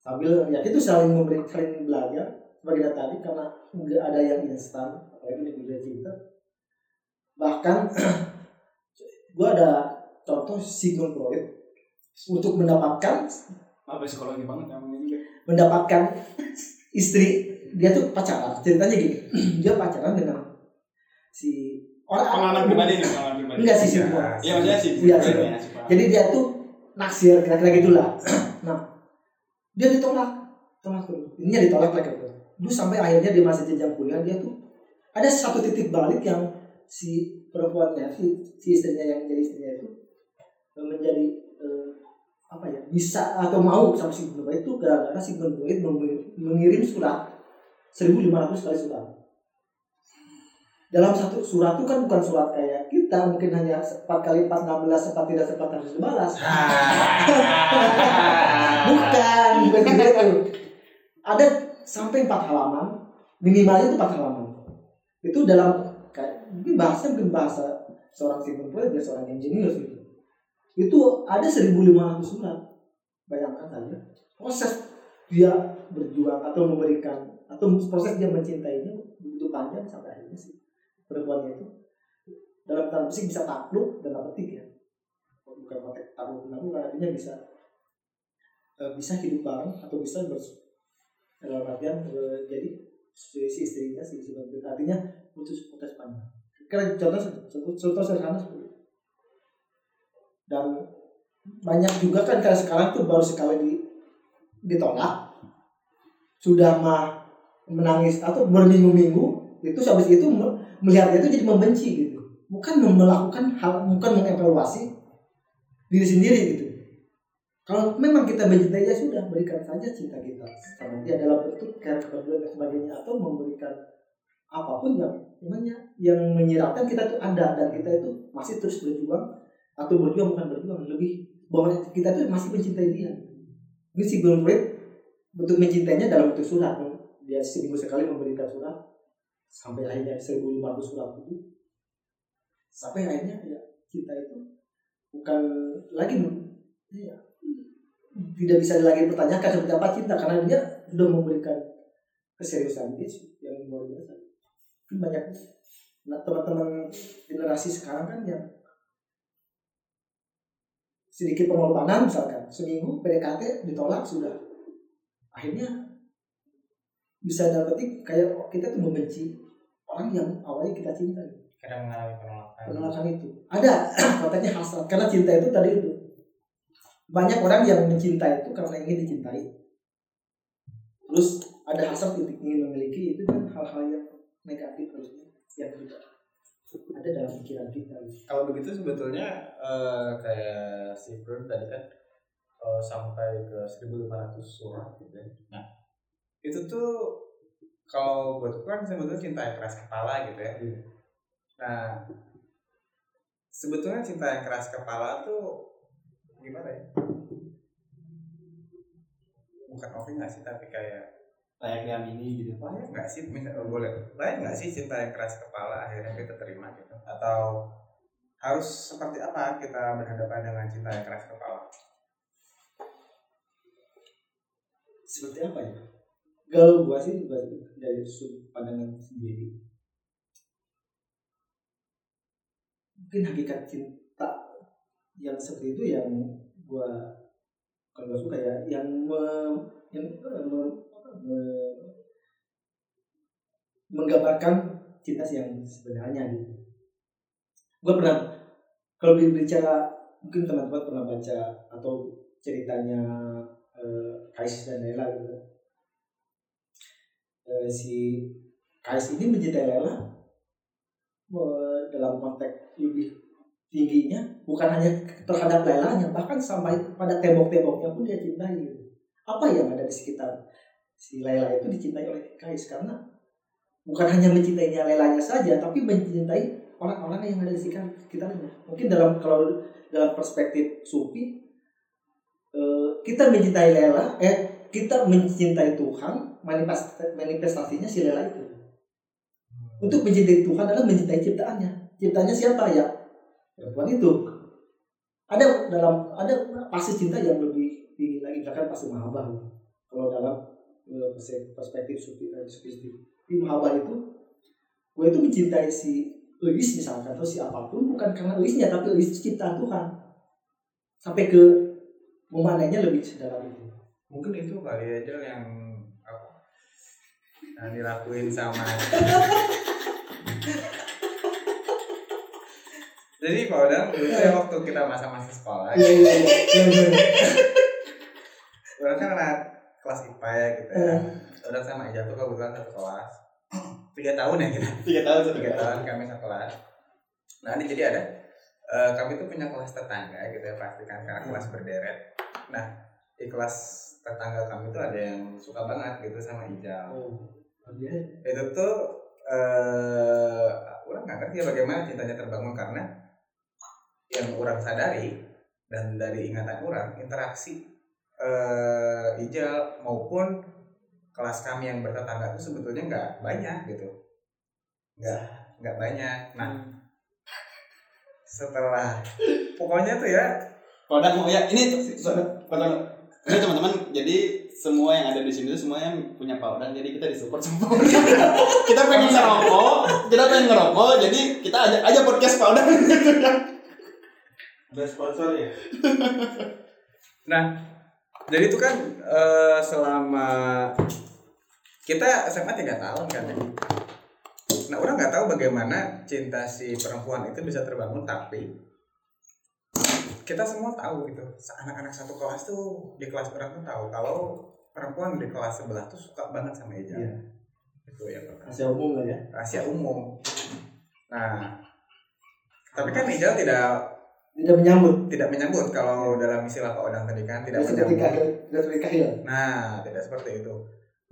Sambil ya itu saling memberi saling belajar sebagai tadi karena nggak ada yang instan apalagi di dunia cinta. Bahkan gua ada contoh Sigmund Freud untuk mendapatkan apa psikologi banget namanya juga. mendapatkan istri dia tuh pacaran. Ceritanya gini dia pacaran dengan si orang pengalaman pribadi nih pengalaman pribadi. Enggak sih sih iya maksudnya sih Iya, sih ya, jadi dia tuh naksir kira-kira gitulah. Nah dia ditolak. Tolak dulu ininya ditolak lagi. Tuh dulu sampai akhirnya di masa jenjang kuliah dia tuh ada satu titik balik yang si perempuannya si, si istrinya yang jadi istrinya itu menjadi eh, apa ya bisa atau mau sama si Gubernur itu gara-gara si Gubernur itu meng- mengirim surat 1500 kali surat. Dalam satu surat itu kan bukan surat kayak kita mungkin hanya 4 kali 4 16 sempat tidak sempat harus dibalas bukan bukan gitu. Ada sampai empat halaman minimalnya itu empat halaman. Itu dalam kayak mungkin bahasa mungkin bahasa seorang Sigmund Freud dia seorang engineer gitu itu ada 1500 surat bayangkan saja proses dia berjuang atau memberikan atau proses dia mencintainya begitu panjang sampai akhirnya sih perempuannya itu dalam tanda petik bisa takluk dalam petik ya bukan konteks takluk namun artinya bisa eh, bisa hidup bareng atau bisa bers dalam artian eh, jadi si istrinya si Bantu. artinya putus putus panjang karena contoh contoh, sederhana. Dan banyak juga kan kayak sekarang tuh baru sekali di, ditolak. Sudah mah menangis atau berminggu-minggu itu habis itu me- melihatnya itu jadi membenci gitu. Bukan melakukan hal bukan mengevaluasi diri sendiri gitu. Kalau memang kita mencintai ya sudah berikan saja cinta kita sama dia dalam bentuk kepedulian dan sebagainya atau memberikan apa pun yang namanya yang menyiratkan kita tuh ada dan kita itu masih terus berjuang atau berjuang bukan berjuang. Lebih bahwa kita tuh masih mencintai dia. Ini si Freud bentuk mencintainya dalam bentuk surat. Dia seminggu sekali memberikan surat. Sampai akhirnya 1500 surat itu. Sampai akhirnya ya cinta itu bukan lagi ya, tidak bisa lagi dipertanyakan seperti apa cinta karena dia sudah memberikan keseriusan dia yang luar biasa. Banyak nah, teman-teman generasi sekarang kan yang sedikit pengorbanan misalkan seminggu PDKT ditolak sudah. Akhirnya bisa dapetin kayak kita tuh membenci orang yang awalnya kita cintai kadang mengalami penolakan. Penolakan itu. Ada katanya hasrat karena cinta itu tadi itu. Banyak orang yang mencinta itu karena ingin dicintai. Terus ada hasrat untuk ingin memiliki itu kan hal-hal yang negatif harusnya yang tidak ada dalam pikiran kita kalau begitu sebetulnya eh, kayak si Freud tadi kan eh, sampai ke 1500 surat gitu ya. Nah, itu tuh kalau buatku kan sebetulnya cinta yang keras kepala gitu ya. Nah, sebetulnya cinta yang keras kepala tuh gimana ya? Bukan oke nggak sih tapi kayak layak diamini gitu. Layak nggak sih? Misal oh, boleh. Layak nggak sih cinta yang keras kepala akhirnya kita terima gitu? Atau harus seperti apa kita berhadapan dengan cinta yang keras kepala? Seperti apa ya? Kalau gua sih sih dari sudut pandangan sendiri. Mungkin hakikat cinta yang seperti itu yang gua kalau gua suka ya yang me, yang me- me- menggambarkan cinta yang sebenarnya gitu gua pernah kalau berbicara mungkin teman-teman pernah baca atau ceritanya eh, Kais dan Lela gitu. Eh, si Kais ini mencintai Lela eh, dalam konteks lebih tingginya bukan hanya terhadap Lelanya bahkan sampai pada tembok-temboknya pun dia cintai gitu. apa yang ada di sekitar si Lela itu dicintai oleh Kais karena bukan hanya mencintainya Lelanya saja tapi mencintai orang-orang yang ada di sekitar sekitarnya. Mungkin dalam kalau dalam perspektif sufi eh, kita mencintai Lela eh kita mencintai Tuhan manifest, manifestasinya si Lela itu. Untuk mencintai Tuhan adalah mencintai ciptaannya. Ciptaannya siapa? Ya perempuan itu. Ada dalam ada pasti cinta yang lebih tinggi lagi misalkan pasti mahabbah gitu. kalau dalam perspektif sufi di mahabbah itu gue itu mencintai si Elis misalkan atau si apa pun bukan karena Elisnya tapi itu ciptaan Tuhan. Sampai ke memanainya lebih sedalam itu mungkin itu kali aja yang apa? Yang dilakuin sama jadi kalau dalam dulu tuh ya waktu kita masa-masa sekolah kan anak kelas IPA ya gitu ya. Eh. orang sama Ija tuh kebetulan satu kelas. Tiga tahun ya kita. Tiga tahun satu tiga tahun kami satu kelas. Nah ini jadi ada eh, kami tuh punya kelas tetangga gitu ya pastikan karena kelas berderet. Nah di kelas tetangga kami tuh ada yang suka banget gitu sama Ijal. Oh dia itu tuh eh orang nggak ngerti ya bagaimana cintanya terbangun karena yang orang sadari dan dari ingatan orang interaksi eh Ijal maupun kelas kami yang bertetangga itu sebetulnya nggak banyak gitu. Nggak nggak banyak. Nah setelah pokoknya tuh ya. Kodam oh ya ini ini teman-teman jadi semua yang ada di sini tuh semuanya punya powder jadi kita disupport sama powder kita pengen ngerokok kita pengen ngerokok jadi kita ajak aja podcast powder. Gitu ya Ada sponsor ya? Nah, jadi itu kan eh, selama kita SMA tiga tahun kan ya. Nah, orang nggak tahu bagaimana cinta si perempuan itu bisa terbangun, tapi kita semua tahu gitu. Anak-anak satu kelas tuh di kelas orang tuh tahu kalau perempuan di kelas sebelah tuh suka banget sama Ijal. Iya. Itu ya pertama. rahasia umum lah ya rahasia umum. Nah, tapi kan Ijal tidak tidak menyambut tidak menyambut kalau dalam istilah Pak Odang tadi kan tidak tidak seperti menyambut. kahil tidak seperti kahil Nah, tidak seperti itu.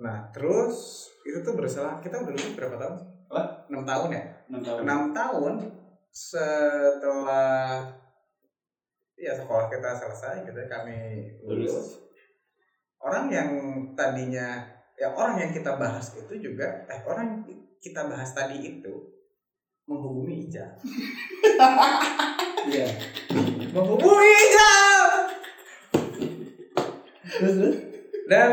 Nah, terus itu tuh berselang kita udah lulus berapa tahun? Apa? 6 tahun ya? enam tahun 6 tahun setelah ya sekolah kita selesai gitu ya, kami lulus. Orang yang tadinya ya orang yang kita bahas itu juga eh orang yang kita bahas tadi itu menghubungi Ija. iya terus terus Dan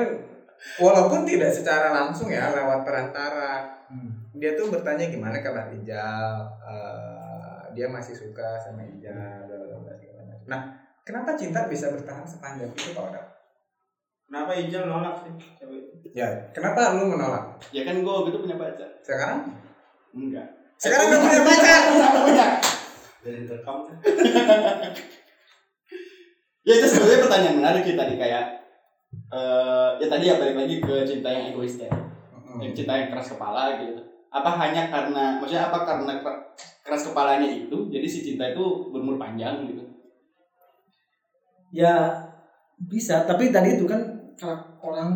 walaupun tidak secara langsung ya lewat perantara, dia tuh bertanya gimana kabar Ijal, eh, dia masih suka sama Ijal. Nah, kenapa cinta bisa bertahan sepanjang itu Pak Odang? Kenapa Ijal nolak sih cewek itu? Ya, kenapa lu menolak? ya kan gue waktu itu punya pacar Sekarang? enggak Sekarang gak punya pacar. Enggak punya Dari kan? ya itu sebenarnya pertanyaan menarik sih tadi kayak eh ya tadi ya balik lagi ke cinta yang egois ya yang cinta yang keras kepala gitu. Apa hanya karena maksudnya apa karena ker- keras kepalanya itu jadi si cinta itu berumur panjang gitu? Ya bisa. Tapi tadi itu kan orang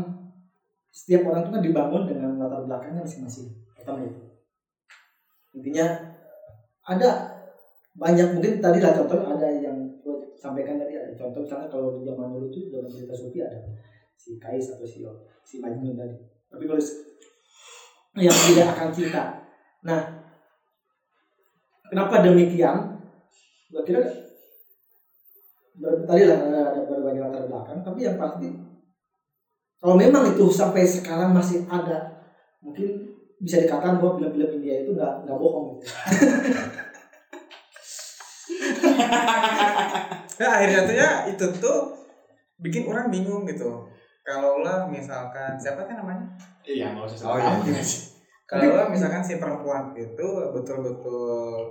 setiap orang itu kan dibangun dengan latar belakangnya masing-masing. Pertama itu. Intinya ada banyak mungkin tadi lah contoh ada yang sampaikan tadi ada contoh misalnya kalau di zaman dulu tuh dalam cerita sufi ada si Kais atau si si Majnun tadi. Tapi kalau yang tidak akan cinta nah kenapa demikian? Gua kira tadi lah ada, ada berbagai latar belakang tapi yang pasti kalau memang itu sampai sekarang masih ada mungkin bisa dikatakan bahwa film-film India itu nggak nggak bohong gitu. Nah, akhirnya tuh ya itu tuh bikin orang bingung gitu. Kalau lah misalkan siapa kan namanya? iya nggak usah Oh, iya. Kalau lah misalkan si perempuan itu betul-betul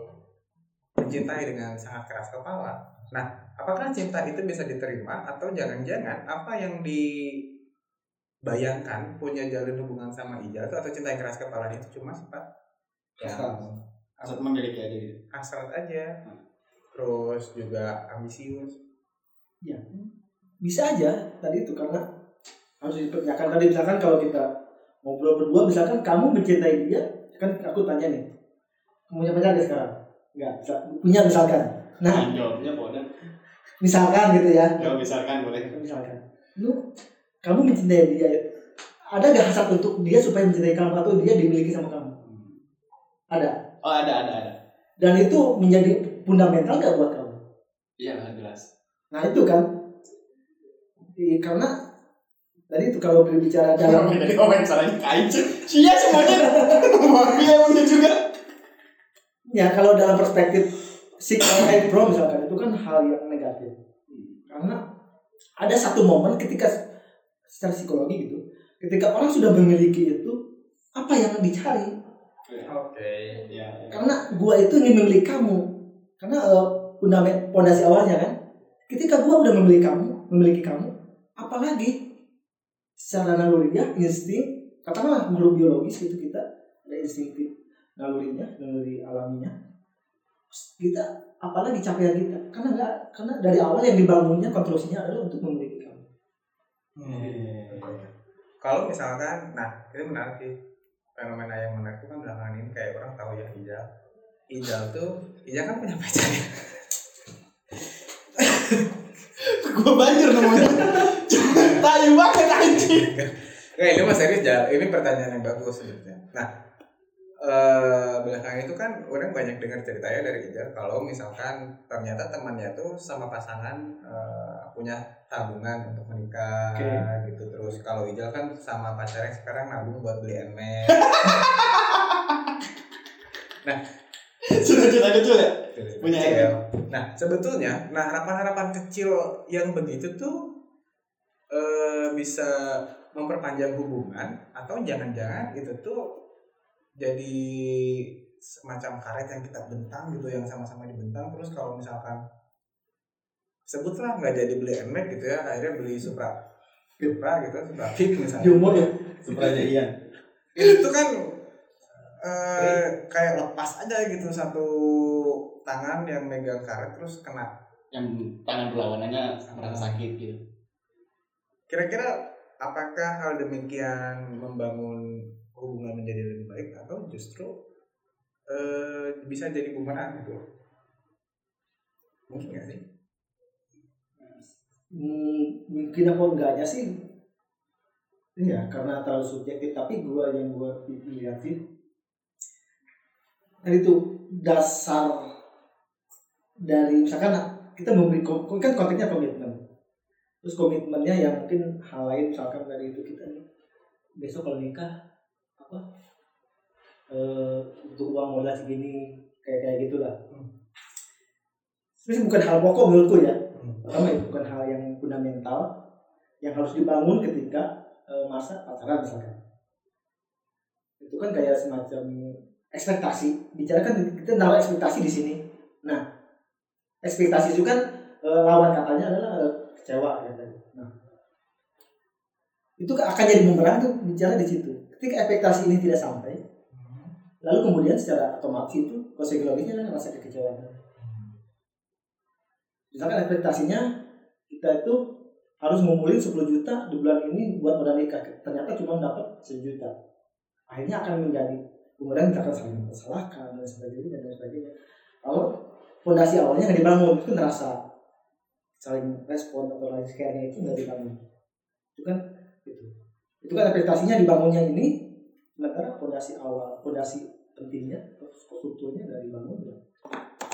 mencintai dengan sangat keras kepala. Nah, apakah cinta itu bisa diterima atau jangan-jangan apa yang dibayangkan punya jalin hubungan sama Ija itu atau cinta yang keras kepala itu cuma sifat yang Asal memiliki aja hasrat aja. Terus juga ambisius. ya bisa aja tadi itu karena harus dipertanyakan. Tadi misalkan kalau kita ngobrol berdua misalkan kamu mencintai dia kan aku tanya nih kamu punya pacar nggak sekarang? Nggak bisa. Punya misalkan. Nah nah jawabnya boleh. misalkan gitu ya. Jawab misalkan boleh. Misalkan. Lu kamu mencintai dia ada gak hasrat untuk dia supaya mencintai kamu atau dia dimiliki sama kamu? Ada? Oh ada ada ada. dan itu menjadi fundamental gak buat kamu Iya jelas. nah itu kan karena tadi itu kalau berbicara dalam Jadi komen caranya kain Cia semuanya. Dia punya juga. ya kalau dalam perspektif hate bro misalkan itu kan hal yang negatif karena ada satu momen ketika secara psikologi gitu ketika orang sudah memiliki itu apa yang dicari Oke. Iya. karena gua itu ingin memiliki kamu karena fundament pondasi awalnya kan ketika gua udah memiliki kamu memiliki kamu apalagi secara naluriah insting katakanlah makhluk biologis itu kita ada instinktif nalurinya naluri alaminya kita apalagi capaian kita karena enggak karena dari awal yang dibangunnya konstruksinya adalah untuk memiliki kamu Hmm. Kalau misalkan, nah ini menarik sih fenomena yang menarik itu kan belakangan ini kayak orang tahu ya Ijal. Ijal tuh, Ijal kan punya pacar ya. Gue banjir namanya. Tayu banget anjing. Nggak, ini mah serius Jal. Ini pertanyaan yang bagus sebenarnya. Nah, eh belakangan itu kan orang banyak dengar ceritanya dari Ijal kalau misalkan ternyata temannya tuh sama pasangan eh, punya tabungan untuk menikah Oke. gitu terus kalau Ijal kan sama pacarnya sekarang nabung buat beli NMAX Sudah cerita kecil ya. Punya kecil. Nah sebetulnya, nah harapan-harapan kecil yang begitu tuh eh, bisa memperpanjang hubungan atau jangan-jangan itu tuh jadi semacam karet yang kita bentang gitu yang sama-sama dibentang terus kalau misalkan sebutlah nggak jadi beli NMAX gitu ya akhirnya beli Supra Supra gitu Supra Fit misalnya humor ya Ian. itu kan eh, kayak lepas aja gitu satu tangan yang megang karet terus kena. Yang tangan berlawanannya merasa sakit gitu. kira-kira apakah hal demikian membangun hubungan menjadi lebih baik atau justru eh, bisa jadi bumerang gitu? Mungkin nggak sih? Hmm, mungkin apa enggaknya sih? Iya, karena terlalu subjektif. Tapi gua yang gua lihat sih, nah itu dasar dari misalkan kita memberi kan konteksnya komitmen. Terus komitmennya yang mungkin hal lain misalkan dari itu kita nih besok kalau nikah apa eh untuk uang modal segini kayak kayak gitulah. Sebenarnya bukan hal pokok menurutku ya. Pertama itu bukan hal yang fundamental yang harus dibangun ketika eh, masa pacaran misalkan. Itu kan kayak semacam ekspektasi. Bicara kan kita naruh ekspektasi di sini. Nah, ekspektasi itu kan eh, lawan katanya adalah eh, kecewa ya tadi. Nah, itu akan jadi bumerang tuh bicara di situ. Ketika ekspektasi ini tidak sampai, lalu kemudian secara otomatis itu psikologisnya kan rasa kekecewaan. Misalkan ekspektasinya kita itu harus ngumpulin 10 juta di bulan ini buat modal nikah. Ternyata cuma dapat 1 juta. Akhirnya akan menjadi kemudian kita akan saling mempersalahkan dan sebagainya dan sebagainya. Kalau fondasi awalnya nggak dibangun itu ngerasa saling respon atau lain sebagainya itu nggak dibangun. Itu kan itu. Itu kan ekspektasinya dibangunnya ini sementara fondasi awal, fondasi pentingnya, strukturnya nggak dibangun ya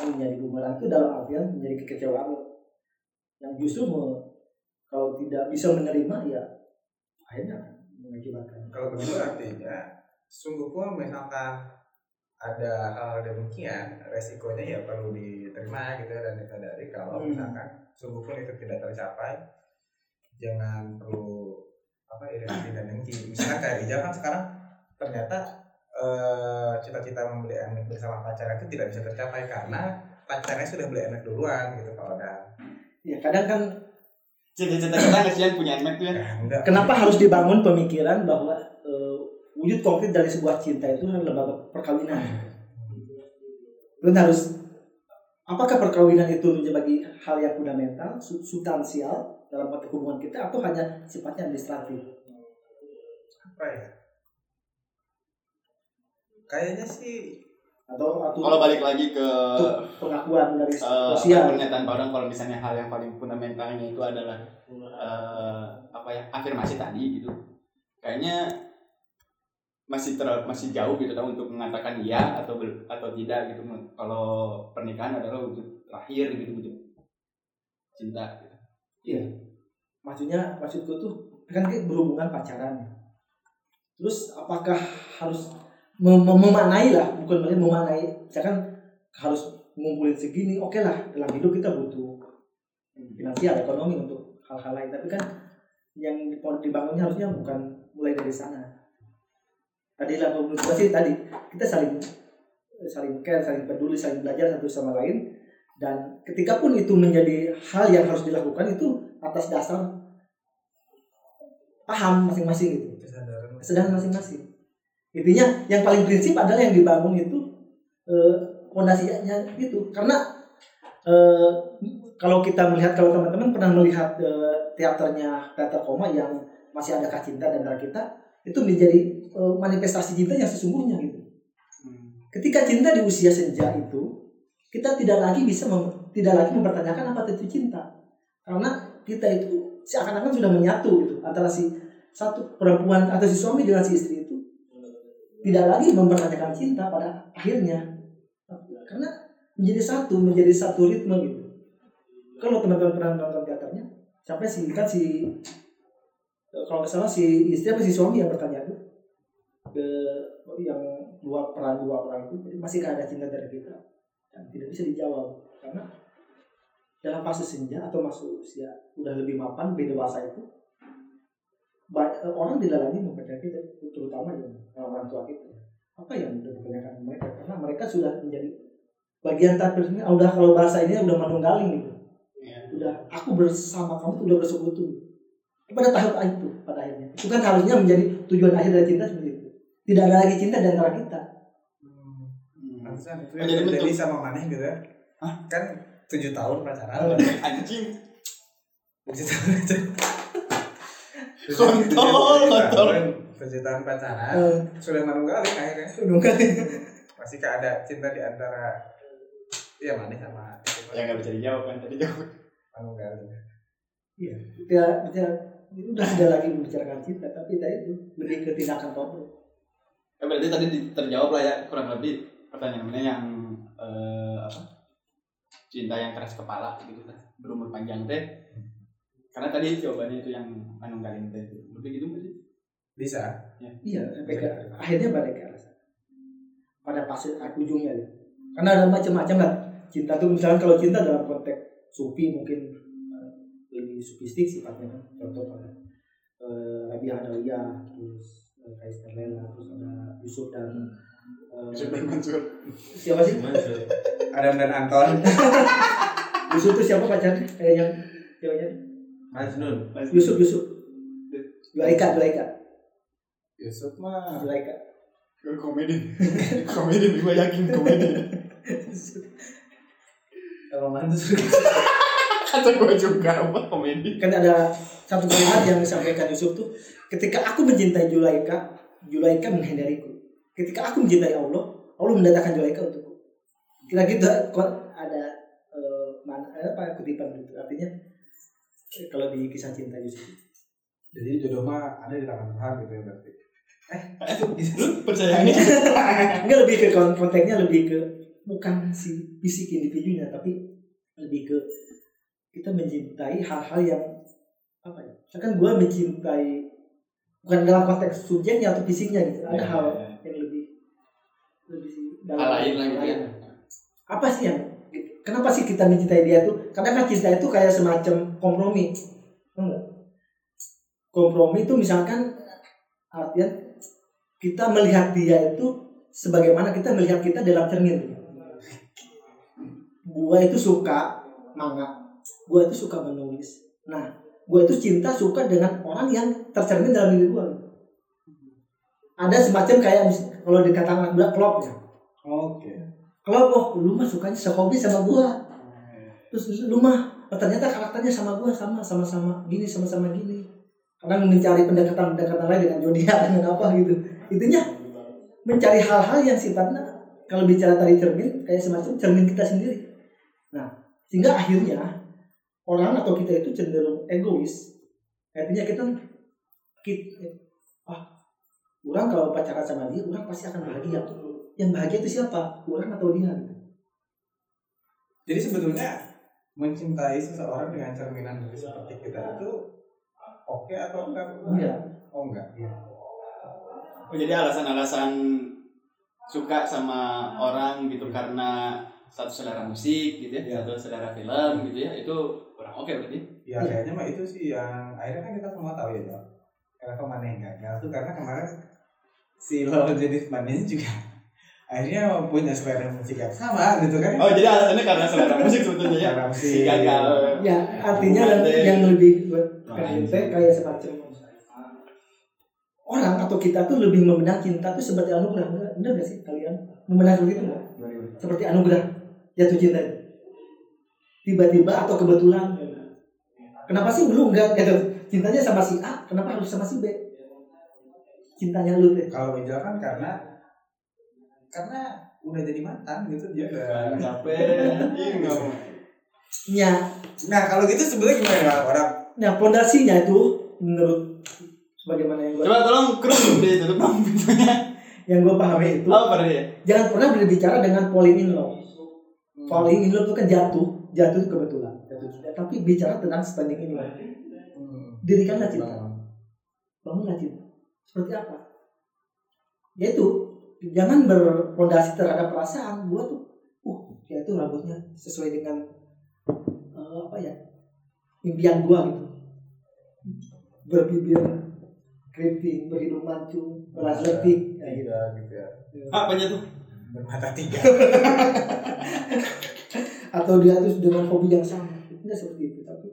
akan menjadi bumerang itu dalam artian menjadi kekecewaan yang justru me- kalau tidak bisa menerima ya akhirnya mengakibatkan kalau begitu artinya sungguh pun misalkan ada hal demikian resikonya ya perlu diterima gitu dan disadari kalau Hmm. misalkan sungguh pun itu tidak tercapai jangan perlu apa iri dan dengki misalnya kayak Ija kan sekarang ternyata eh, cita-cita membeli anak bersama pacar itu tidak bisa tercapai karena pacarnya sudah beli anak duluan gitu kalau ada ya kadang kan Cita-cita kita kasihan punya anak tuh ya. enggak kenapa harus dibangun pemikiran bahwa eh, wujud konkret dari sebuah cinta itu adalah lembaga perkawinan. Dan harus apakah perkawinan itu menjadi hal yang fundamental sub- substansial dalam konteks hubungan kita atau hanya sifatnya administratif? Apa ya? Kayaknya sih atau atau kalau balik lagi ke pengakuan dari eh, sosial. pernyataan Pak Odang kalau misalnya hal yang paling fundamentalnya itu adalah eh, apa ya afirmasi tadi gitu. Kayaknya masih ter masih jauh gitu tau untuk mengatakan iya atau bel- atau tidak gitu. Kalau pernikahan adalah wujud terakhir gitu wujud cinta gitu. maksudnya maksudku tuh kan kita berhubungan pacaran. Terus apakah harus mem- mem- memaknai lah bukan memaknai misalkan harus ngumpulin segini oke lah dalam hidup kita butuh finansial ekonomi untuk hal-hal lain. Tapi kan yang dibangunnya harusnya bukan mulai dari sana tadi lah menurut sih tadi kita saling saling care saling peduli saling belajar satu sama lain. Dan ketika pun itu menjadi hal yang harus dilakukan itu atas dasar paham masing-masing gitu. Kesadaran. Masing-masing. Intinya yang paling prinsip adalah yang dibangun itu eh, fondasinya itu. Karena eh, kalau kita melihat kalau teman-teman pernah melihat eh, teaternya teater koma yang masih ada cinta dan kita itu menjadi eh, manifestasi cinta yang sesungguhnya gitu. Ketika cinta di usia senja itu kita tidak lagi bisa mem- tidak lagi mempertanyakan apa itu cinta. Karena kita itu seakan-akan sudah menyatu gitu antara si satu perempuan atau si suami dengan si istri itu. Tidak lagi mempertanyakan cinta pada akhirnya. Karena menjadi satu menjadi satu ritme gitu. Kalau teman-teman pernah nonton teaternya sampai si kan si kalau nggak salah si istri apa si suami yang bertanya tuh? Ke yang dua peran dua orang itu jadi masih ada cinta dari kita. Dan tidak bisa dijawab karena dalam fase senja atau masuk usia udah lebih mapan beda bahasa itu orang tidak lagi mempercayai kita terutama yang orang tua kita. Apa yang dipertanyakan mereka? Karena mereka sudah menjadi bagian terakhirnya udah kalau bahasa ini udah manunggaling gitu. Iya. udah aku bersama kamu tuh udah bersekutu pada tahap itu pada akhirnya itu kan harusnya menjadi tujuan akhir dari cinta seperti itu tidak ada lagi cinta di antara kita Pantesan itu Oh, jadi yang sama Maneh gitu ya. Hah? Kan tujuh tahun pacaran. anjing Tujuh tahun pacaran. Kontol, kontol. Tujuh tahun pacaran. Eh, Sudah manunggaling akhirnya. manunggaling. Masih ada cinta di antara Iya Maneh sama ya nggak bisa dijawab kan tadi jawab manunggaling. Iya, tidak tidak udah tidak lagi membicarakan cinta, tapi tadi itu lebih ke tindakan konkret. Ya, berarti tadi di- terjawab lah ya kurang lebih pertanyaannya yang eh, apa cinta yang keras kepala gitu kan berumur panjang teh karena tadi jawabannya itu yang manunggaling teh lebih gitu sih Bisa. Iya, sampai ke akhirnya balik ke arah sana. Pada fase ujungnya ya. Karena ada macam-macam lah. Cinta tuh misalkan kalau cinta dalam konteks sufi mungkin eh, lebih sufistik sifatnya kan. Contoh pada eh, Rabi Adawiyah, terus eh, Kaisar Lela, terus ada Yusuf dan eh, Super Mansur siapa sih? Adam dan Anton. Yusuf itu siapa pacarnya? Eh, yang ceweknya? Majnun. Yusuf, Yusuf. Zulaika, Zulaika, Yusuf mah Zulaika. komedi komedi gue yakin komedi sama mantus. Kata gue juga apa komedi. Kan ada satu kalimat yang disampaikan Yusuf tuh ketika aku mencintai Julaika Julaika menghindariku. Ketika aku mencintai Allah Allah mendatangkan Julaika untukku. Kira gitu kok ada eh, mana eh, apa kutipan gitu. Artinya eh, kalau di kisah cinta Yusuf. Jadi jodoh mah ada di tangan Tuhan gitu ya berarti. lu percaya ini enggak lebih ke kon- konteksnya lebih ke bukan si fisik individunya tapi lebih ke kita mencintai hal-hal yang apa ya misalkan gue mencintai bukan dalam konteks subjeknya atau fisiknya gitu ada Ya, hal ya. yang lebih lebih hal lain lah gitu ya apa sih yang kenapa sih kita mencintai dia tuh karena kan cinta itu kayak semacam kompromi Tahu nggak? kompromi itu misalkan artinya kita melihat dia itu sebagaimana kita melihat kita dalam cermin gua itu suka manga gua itu suka menulis. Nah gua itu cinta suka dengan orang yang tercermin dalam diri gua. Ada semacam kayak kalau dikatakan anak klop ya. Oke. kalau oh lu mah sukanya sehobi sama gua. Terus lu mah oh, ternyata karakternya sama gua sama sama-sama gini sama-sama gini. Kadang mencari pendekatan-pendekatan lain dengan zodiak dengan apa gitu. Intinya mencari hal-hal yang sifatnya kalau bicara tadi cermin kayak semacam cermin kita sendiri. Nah sehingga akhirnya orang atau kita itu cenderung egois artinya kita kita ah orang kalau pacaran sama dia orang pasti akan bahagia yang bahagia itu siapa orang atau dia Jadi sebetulnya mencintai seseorang dengan cerminan dari seperti kita itu oke atau enggak? Iya. Oh enggak. Oh, jadi alasan-alasan suka sama orang gitu karena satu selera musik gitu ya, satu selera film gitu ya, itu oke berarti. Ya kayaknya mah itu sih yang akhirnya kan kita semua tahu ya Jok. Kenapa mana yang gagal tuh karena kemarin si lawan jenis mananya juga akhirnya punya selera musik yang sama gitu kan? Oh, jadi alasannya karena selera musik sebetulnya ya. Selera musik. Si gagal. ya artinya yang, yang lebih buat kayak kayak semacam orang atau kita tuh lebih memandang cinta tuh seperti anugerah benar benar gak sih kalian memandang begitu nggak seperti anugerah jatuh cinta itu tiba-tiba atau kebetulan. Kenapa sih lu enggak gitu? Cintanya sama si A kenapa harus sama si B? Cintanya lu teh. Kalau kan karena karena udah jadi mantan gitu dia udah capek. Iya, ya Nah kalau gitu sebenarnya gimana ya orang? Nah pondasinya itu menurut sebagaimana yang gue Coba tolong kru ditutup dong pintunya. yang gue pahami itu Oh, pernah ya? jangan pernah berbicara dengan falling in love falling in love itu kan jatuh jatuh itu kebetulan. Jatuh. Cinta tapi bicara tentang standing in love Hmm. dirikanlah cinta. Bangun. bangunlah cinta. Seperti apa? Yaitu jangan berpondasi terhadap perasaan. Gua tuh uh ya itu rambutnya sesuai dengan eh, apa ya impian gua gitu. Berbibir keriting berhidung mancung beras letik kayak gitu gitu ya. Apanya tuh? bermata tiga atau dia tuh dengan hobi yang sama tidak seperti itu tapi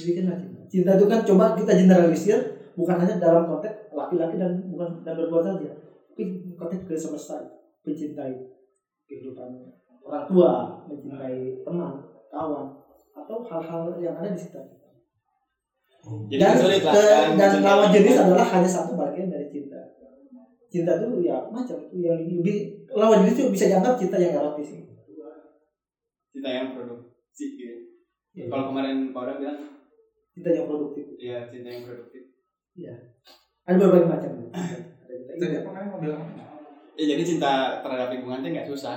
dirikanlah cinta cinta itu kan coba kita generalisir bukan hanya dalam konteks laki-laki dan bukan dan berbuat saja tapi konteks ke semesta mencintai kehidupan orang tua mencintai teman kawan atau hal-hal yang ada di sekitar kita Jadi dan sulit lah kan. dan cinta. lawan jenis adalah hanya satu bagian dari cinta cinta itu ya macam yang lebih lawan jenis itu bisa dianggap cinta yang erotis Cinta yang produksi gitu. Ya. Kalau kemarin Pak Oda bilang, cinta yang produktif ya cinta yang produktif. ada berbagai macam ada cinta tadi ini. apa kalian mau bilang Ya jadi cinta terhadap lingkungan itu nggak susah.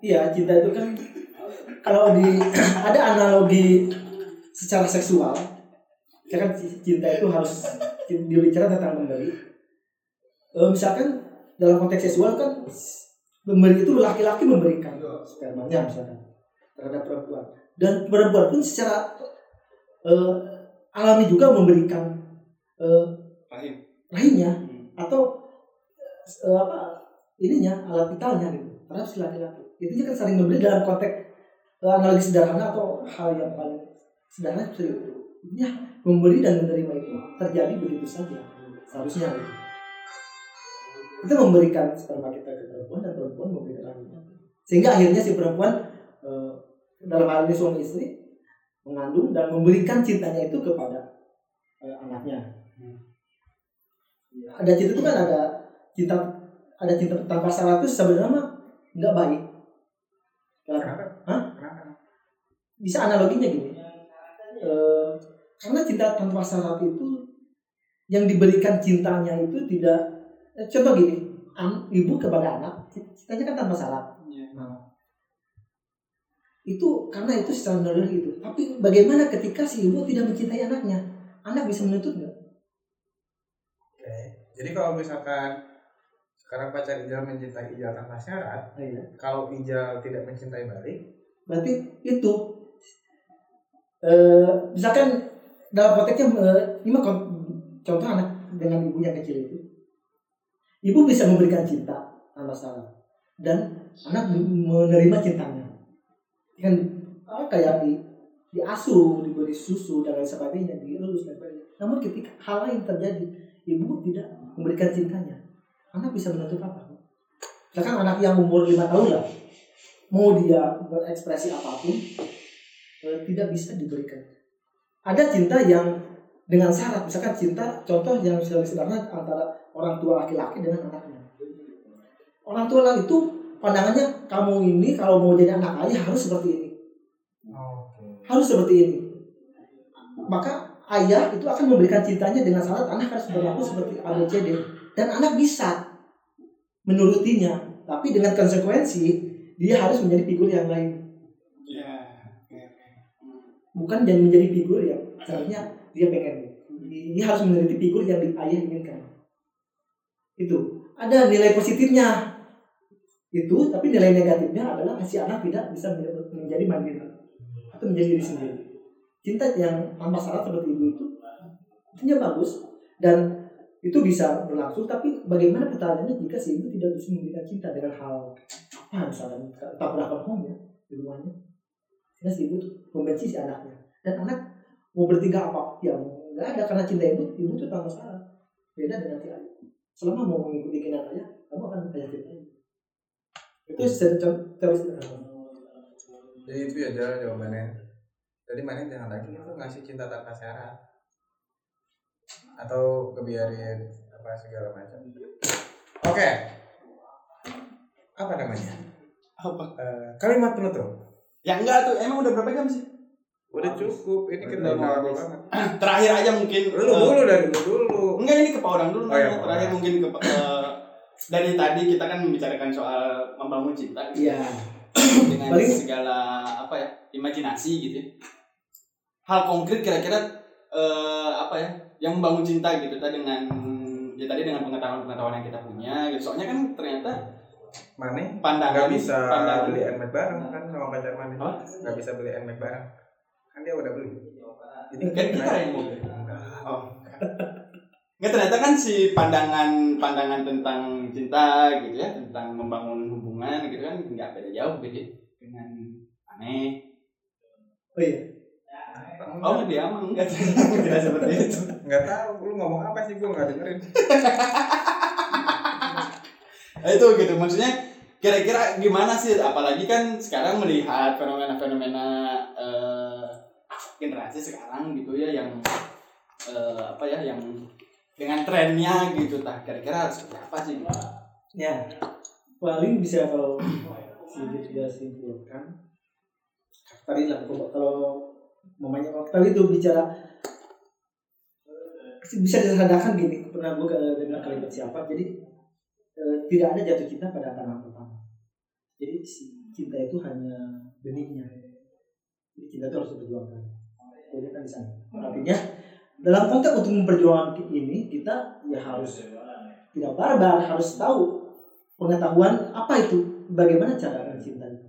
Iya, cinta itu kan kalau di ada analogi secara seksual, ya kan cinta itu harus dia bicara tentang memberi. Eh, misalkan dalam konteks seksual kan memberi itu laki-laki memberikan spermanya misalkan terhadap perempuan dan perempuan pun secara eh, alami juga memberikan eh, Rahim. rahimnya Hmm. atau eh, apa ininya alat vitalnya gitu terhadap si laki-laki itu kan saling memberi dalam konteks eh, analogi sederhana atau hal yang paling sederhana seperti itu ya memberi dan menerima itu terjadi begitu saja seharusnya gitu. Kita memberikan sperma kita ke perempuan dan perempuan memberikan rahimnya sehingga akhirnya si perempuan eh, dalam hal ini suami istri mengandung dan memberikan cintanya itu kepada eh, anaknya. Ada cinta itu kan ada cinta ada cinta tanpa syarat itu sebenarnya mah nggak baik. Kenapa? Hah? kenapa? Bisa analoginya gini. Eh, karena cinta tanpa syarat itu yang diberikan cintanya itu tidak contoh gini an- ibu kepada anak cintanya kan tanpa syarat Iya. Nah, itu karena itu secara naluri itu tapi bagaimana ketika si ibu tidak mencintai anaknya anak bisa menuntut nggak Oke. Jadi kalau misalkan sekarang pacar Ijal mencintai Ijal tanpa syarat, Nah, iya. kalau Ijal tidak mencintai balik, berarti itu eh misalkan dalam konteksnya eh, ini mah contoh anak dengan ibu yang kecil itu ibu bisa memberikan cinta tanpa syarat dan anak menerima cintanya. Kan ah, kayak di diasuh diberi susu dan lain sebagainya dielus dan sebagainya. Namun ketika hal lain terjadi ibu tidak memberikan cintanya. Anak bisa menuntut apa? Misalkan anak yang umur lima tahun lah. Mau dia berekspresi apa pun eh, tidak bisa diberikan. Ada cinta yang dengan syarat, misalkan cinta contoh yang sederhana antara orang tua laki-laki dengan anaknya. orang tua lah itu pandangannya kamu ini kalau mau jadi anak ayah harus seperti ini. Harus seperti ini. Maka ayah itu akan memberikan cintanya dengan syarat anak harus berlaku seperti ABCD dan anak bisa menurutinya tapi dengan konsekuensi dia harus menjadi figur yang lain. Ya bukan dan menjadi figur yang seharusnya dia pengen dia harus menjadi figur yang ayah inginkan. Itu. Ada nilai positifnya. Itu tapi nilai negatifnya adalah si anak tidak bisa menjadi- mandiri. Atau menjadi diri sendiri. Cinta yang tanpa syarat seperti ibu itu artinya bagus. Dan itu bisa berlangsung tapi bagaimana pertanyaannya jika si ibu tidak bisa memberikan cinta dengan hal apa misalnya? Tabrakan home ya di rumahnya. Sehingga si ibu membenci si anaknya. Dan anak mau bertingkah apa yang nggak ada karena cinta ibu ibu tuh tanpa syarat beda dengan si ayah selama mau mengikuti keinginan ayah kamu akan ibu itu secara teori sederhana Jadi itu aja jawabannya. Jadi mana jangan lagi itu ngasih cinta tanpa syarat atau kebiarin apa segala macam. Oke. Apa namanya? apa Eh, kalimat penutup. ya enggak tuh emang udah berapa jam sih Udah cukup. Ini kita mau habis. banget. terakhir aja mungkin Lu eh, dulu dari lu dulu. enggak ini ke Pak Odang dulu Oh, iya, terakhir mungkin ke eh, dari tadi kita kan membicarakan soal membangun cinta gitu. iya dengan Paling- segala apa ya imajinasi gitu ya. hal konkret kira-kira eh, apa ya yang membangun cinta gitu tadi dengan ya tadi dengan pengetahuan-pengetahuan yang kita punya gitu soalnya kan ternyata Mana? pandangan Nggak bisa pandangan beli handmade bareng kan sama pacar mana? Apa? Nggak bisa beli handmade bareng. Kan dia udah beli. Jadi kan kita yang mau. Enggak. oh nggak. Ternyata kan si pandangan pandangan tentang cinta gitu ya tentang membangun hubungan gitu kan nggak beda jauh gitu dengan aneh. Oh iya. Oh dia mah enggak. Tidak seperti itu. Nggak tahu lu ngomong apa sih? Gua nggak dengerin. Nah, itu gitu. Maksudnya kira-kira gimana sih? Apalagi kan sekarang melihat fenomena-fenomena eh, generasi sekarang gitu ya yang eh, apa ya yang dengan trennya gitu. Tah kira-kira harus seperti apa sih? Ya paling bisa kalau sedikit juga simpulkan tadi lah kalau- mamanya tadi itu bicara bisa disederhanakan gini pernah gue dengar kalimat siapa jadi eh, tidak ada jatuh cinta pada pandangan pertama. Jadi si cinta itu hanya benihnya cinta itu harus diperjuangkan jadi kan di sana. Artinya dalam konteks untuk memperjuangkan ini kita ya harus tidak barbar harus tahu pengetahuan apa itu bagaimana cara mencinta itu.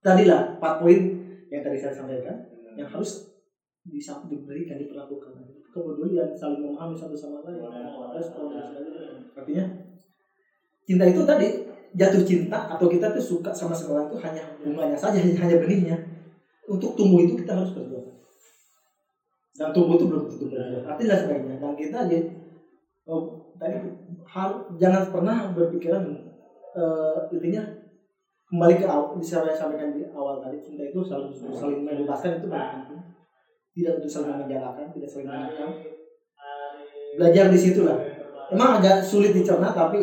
Tadilah empat poin yang tadi saya sampaikan yang harus bisa diberikan diperlakukan. Kepedulian saling memahami satu sama lain respon dan sebagainya. Artinya cinta itu tadi jatuh cinta atau kita tuh suka sama seseorang itu hanya bunganya saja hanya benihnya untuk tumbuh itu kita harus berjuang dan tumbuh itu belum tentu berjuang artinya dan sebagainya dan kita aja oh, tadi harus jangan pernah berpikiran eh, intinya kembali ke awal bisa saya sampaikan di awal tadi cinta itu selalu saling membebaskan itu penting. Tidak untuk saling menjarakan tidak saling menekan belajar di situ lah. Emang agak sulit dicerna tapi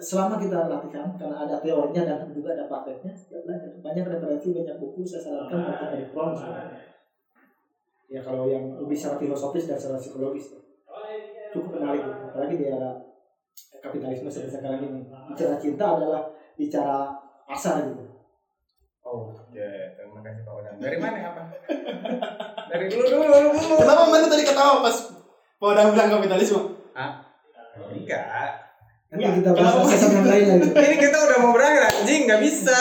selama kita latihkan karena ada teorinya dan juga ada prakteknya ya belajar banyak referensi banyak buku saya sarankan baca dari Fromm ya kalau yang lebih secara filosofis dan secara psikologis cukup menarik gitu. apalagi di era kapitalisme seperti sekarang ini bicara cinta adalah bicara pasar gitu Oh, ya, terima kasih Pak Odang. Dari mana apa? Dari dulu dulu dulu dulu. kenapa mana tadi ketawa pas Pak Odang bilang kapitalisme Enggak. Nanti Enggak, kita bahas sesuatu yang lain lagi. Ini kita udah mau berakhir, anjing nggak bisa.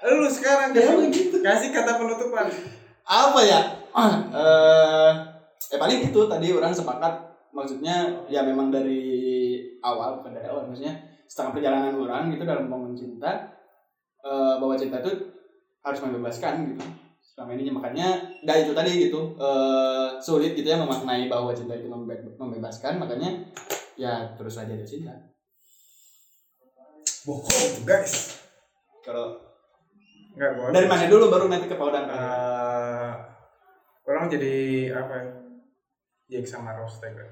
Lu sekarang ya kasih, begitu kasih kata penutupan. apa ya? Eh ya paling itu tadi orang sepakat maksudnya ya memang dari awal bukan dari awal maksudnya setengah perjalanan orang gitu dalam membangun cinta eh, bahwa cinta itu harus membebaskan gitu. Selama ini makanya dah itu tadi gitu eh, sulit gitu ya memaknai bahwa cinta itu membe- membebaskan makanya ya terus aja dia cinta Bohong, guys. kalau Enggak, gua. dari mana dulu baru nanti ke Paudang kan Eh, orang jadi apa ya? Jack sama Rose tega.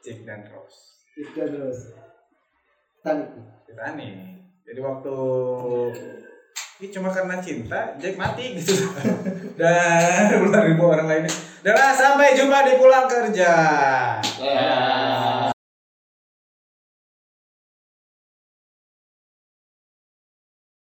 Jack dan Rose. Itu terus. Titanic. Titanic. Jadi waktu ini cuma karena cinta Jack mati gitu. Dan puluhan ribu orang lainnya. Dan sampai jumpa di pulang kerja. Ya.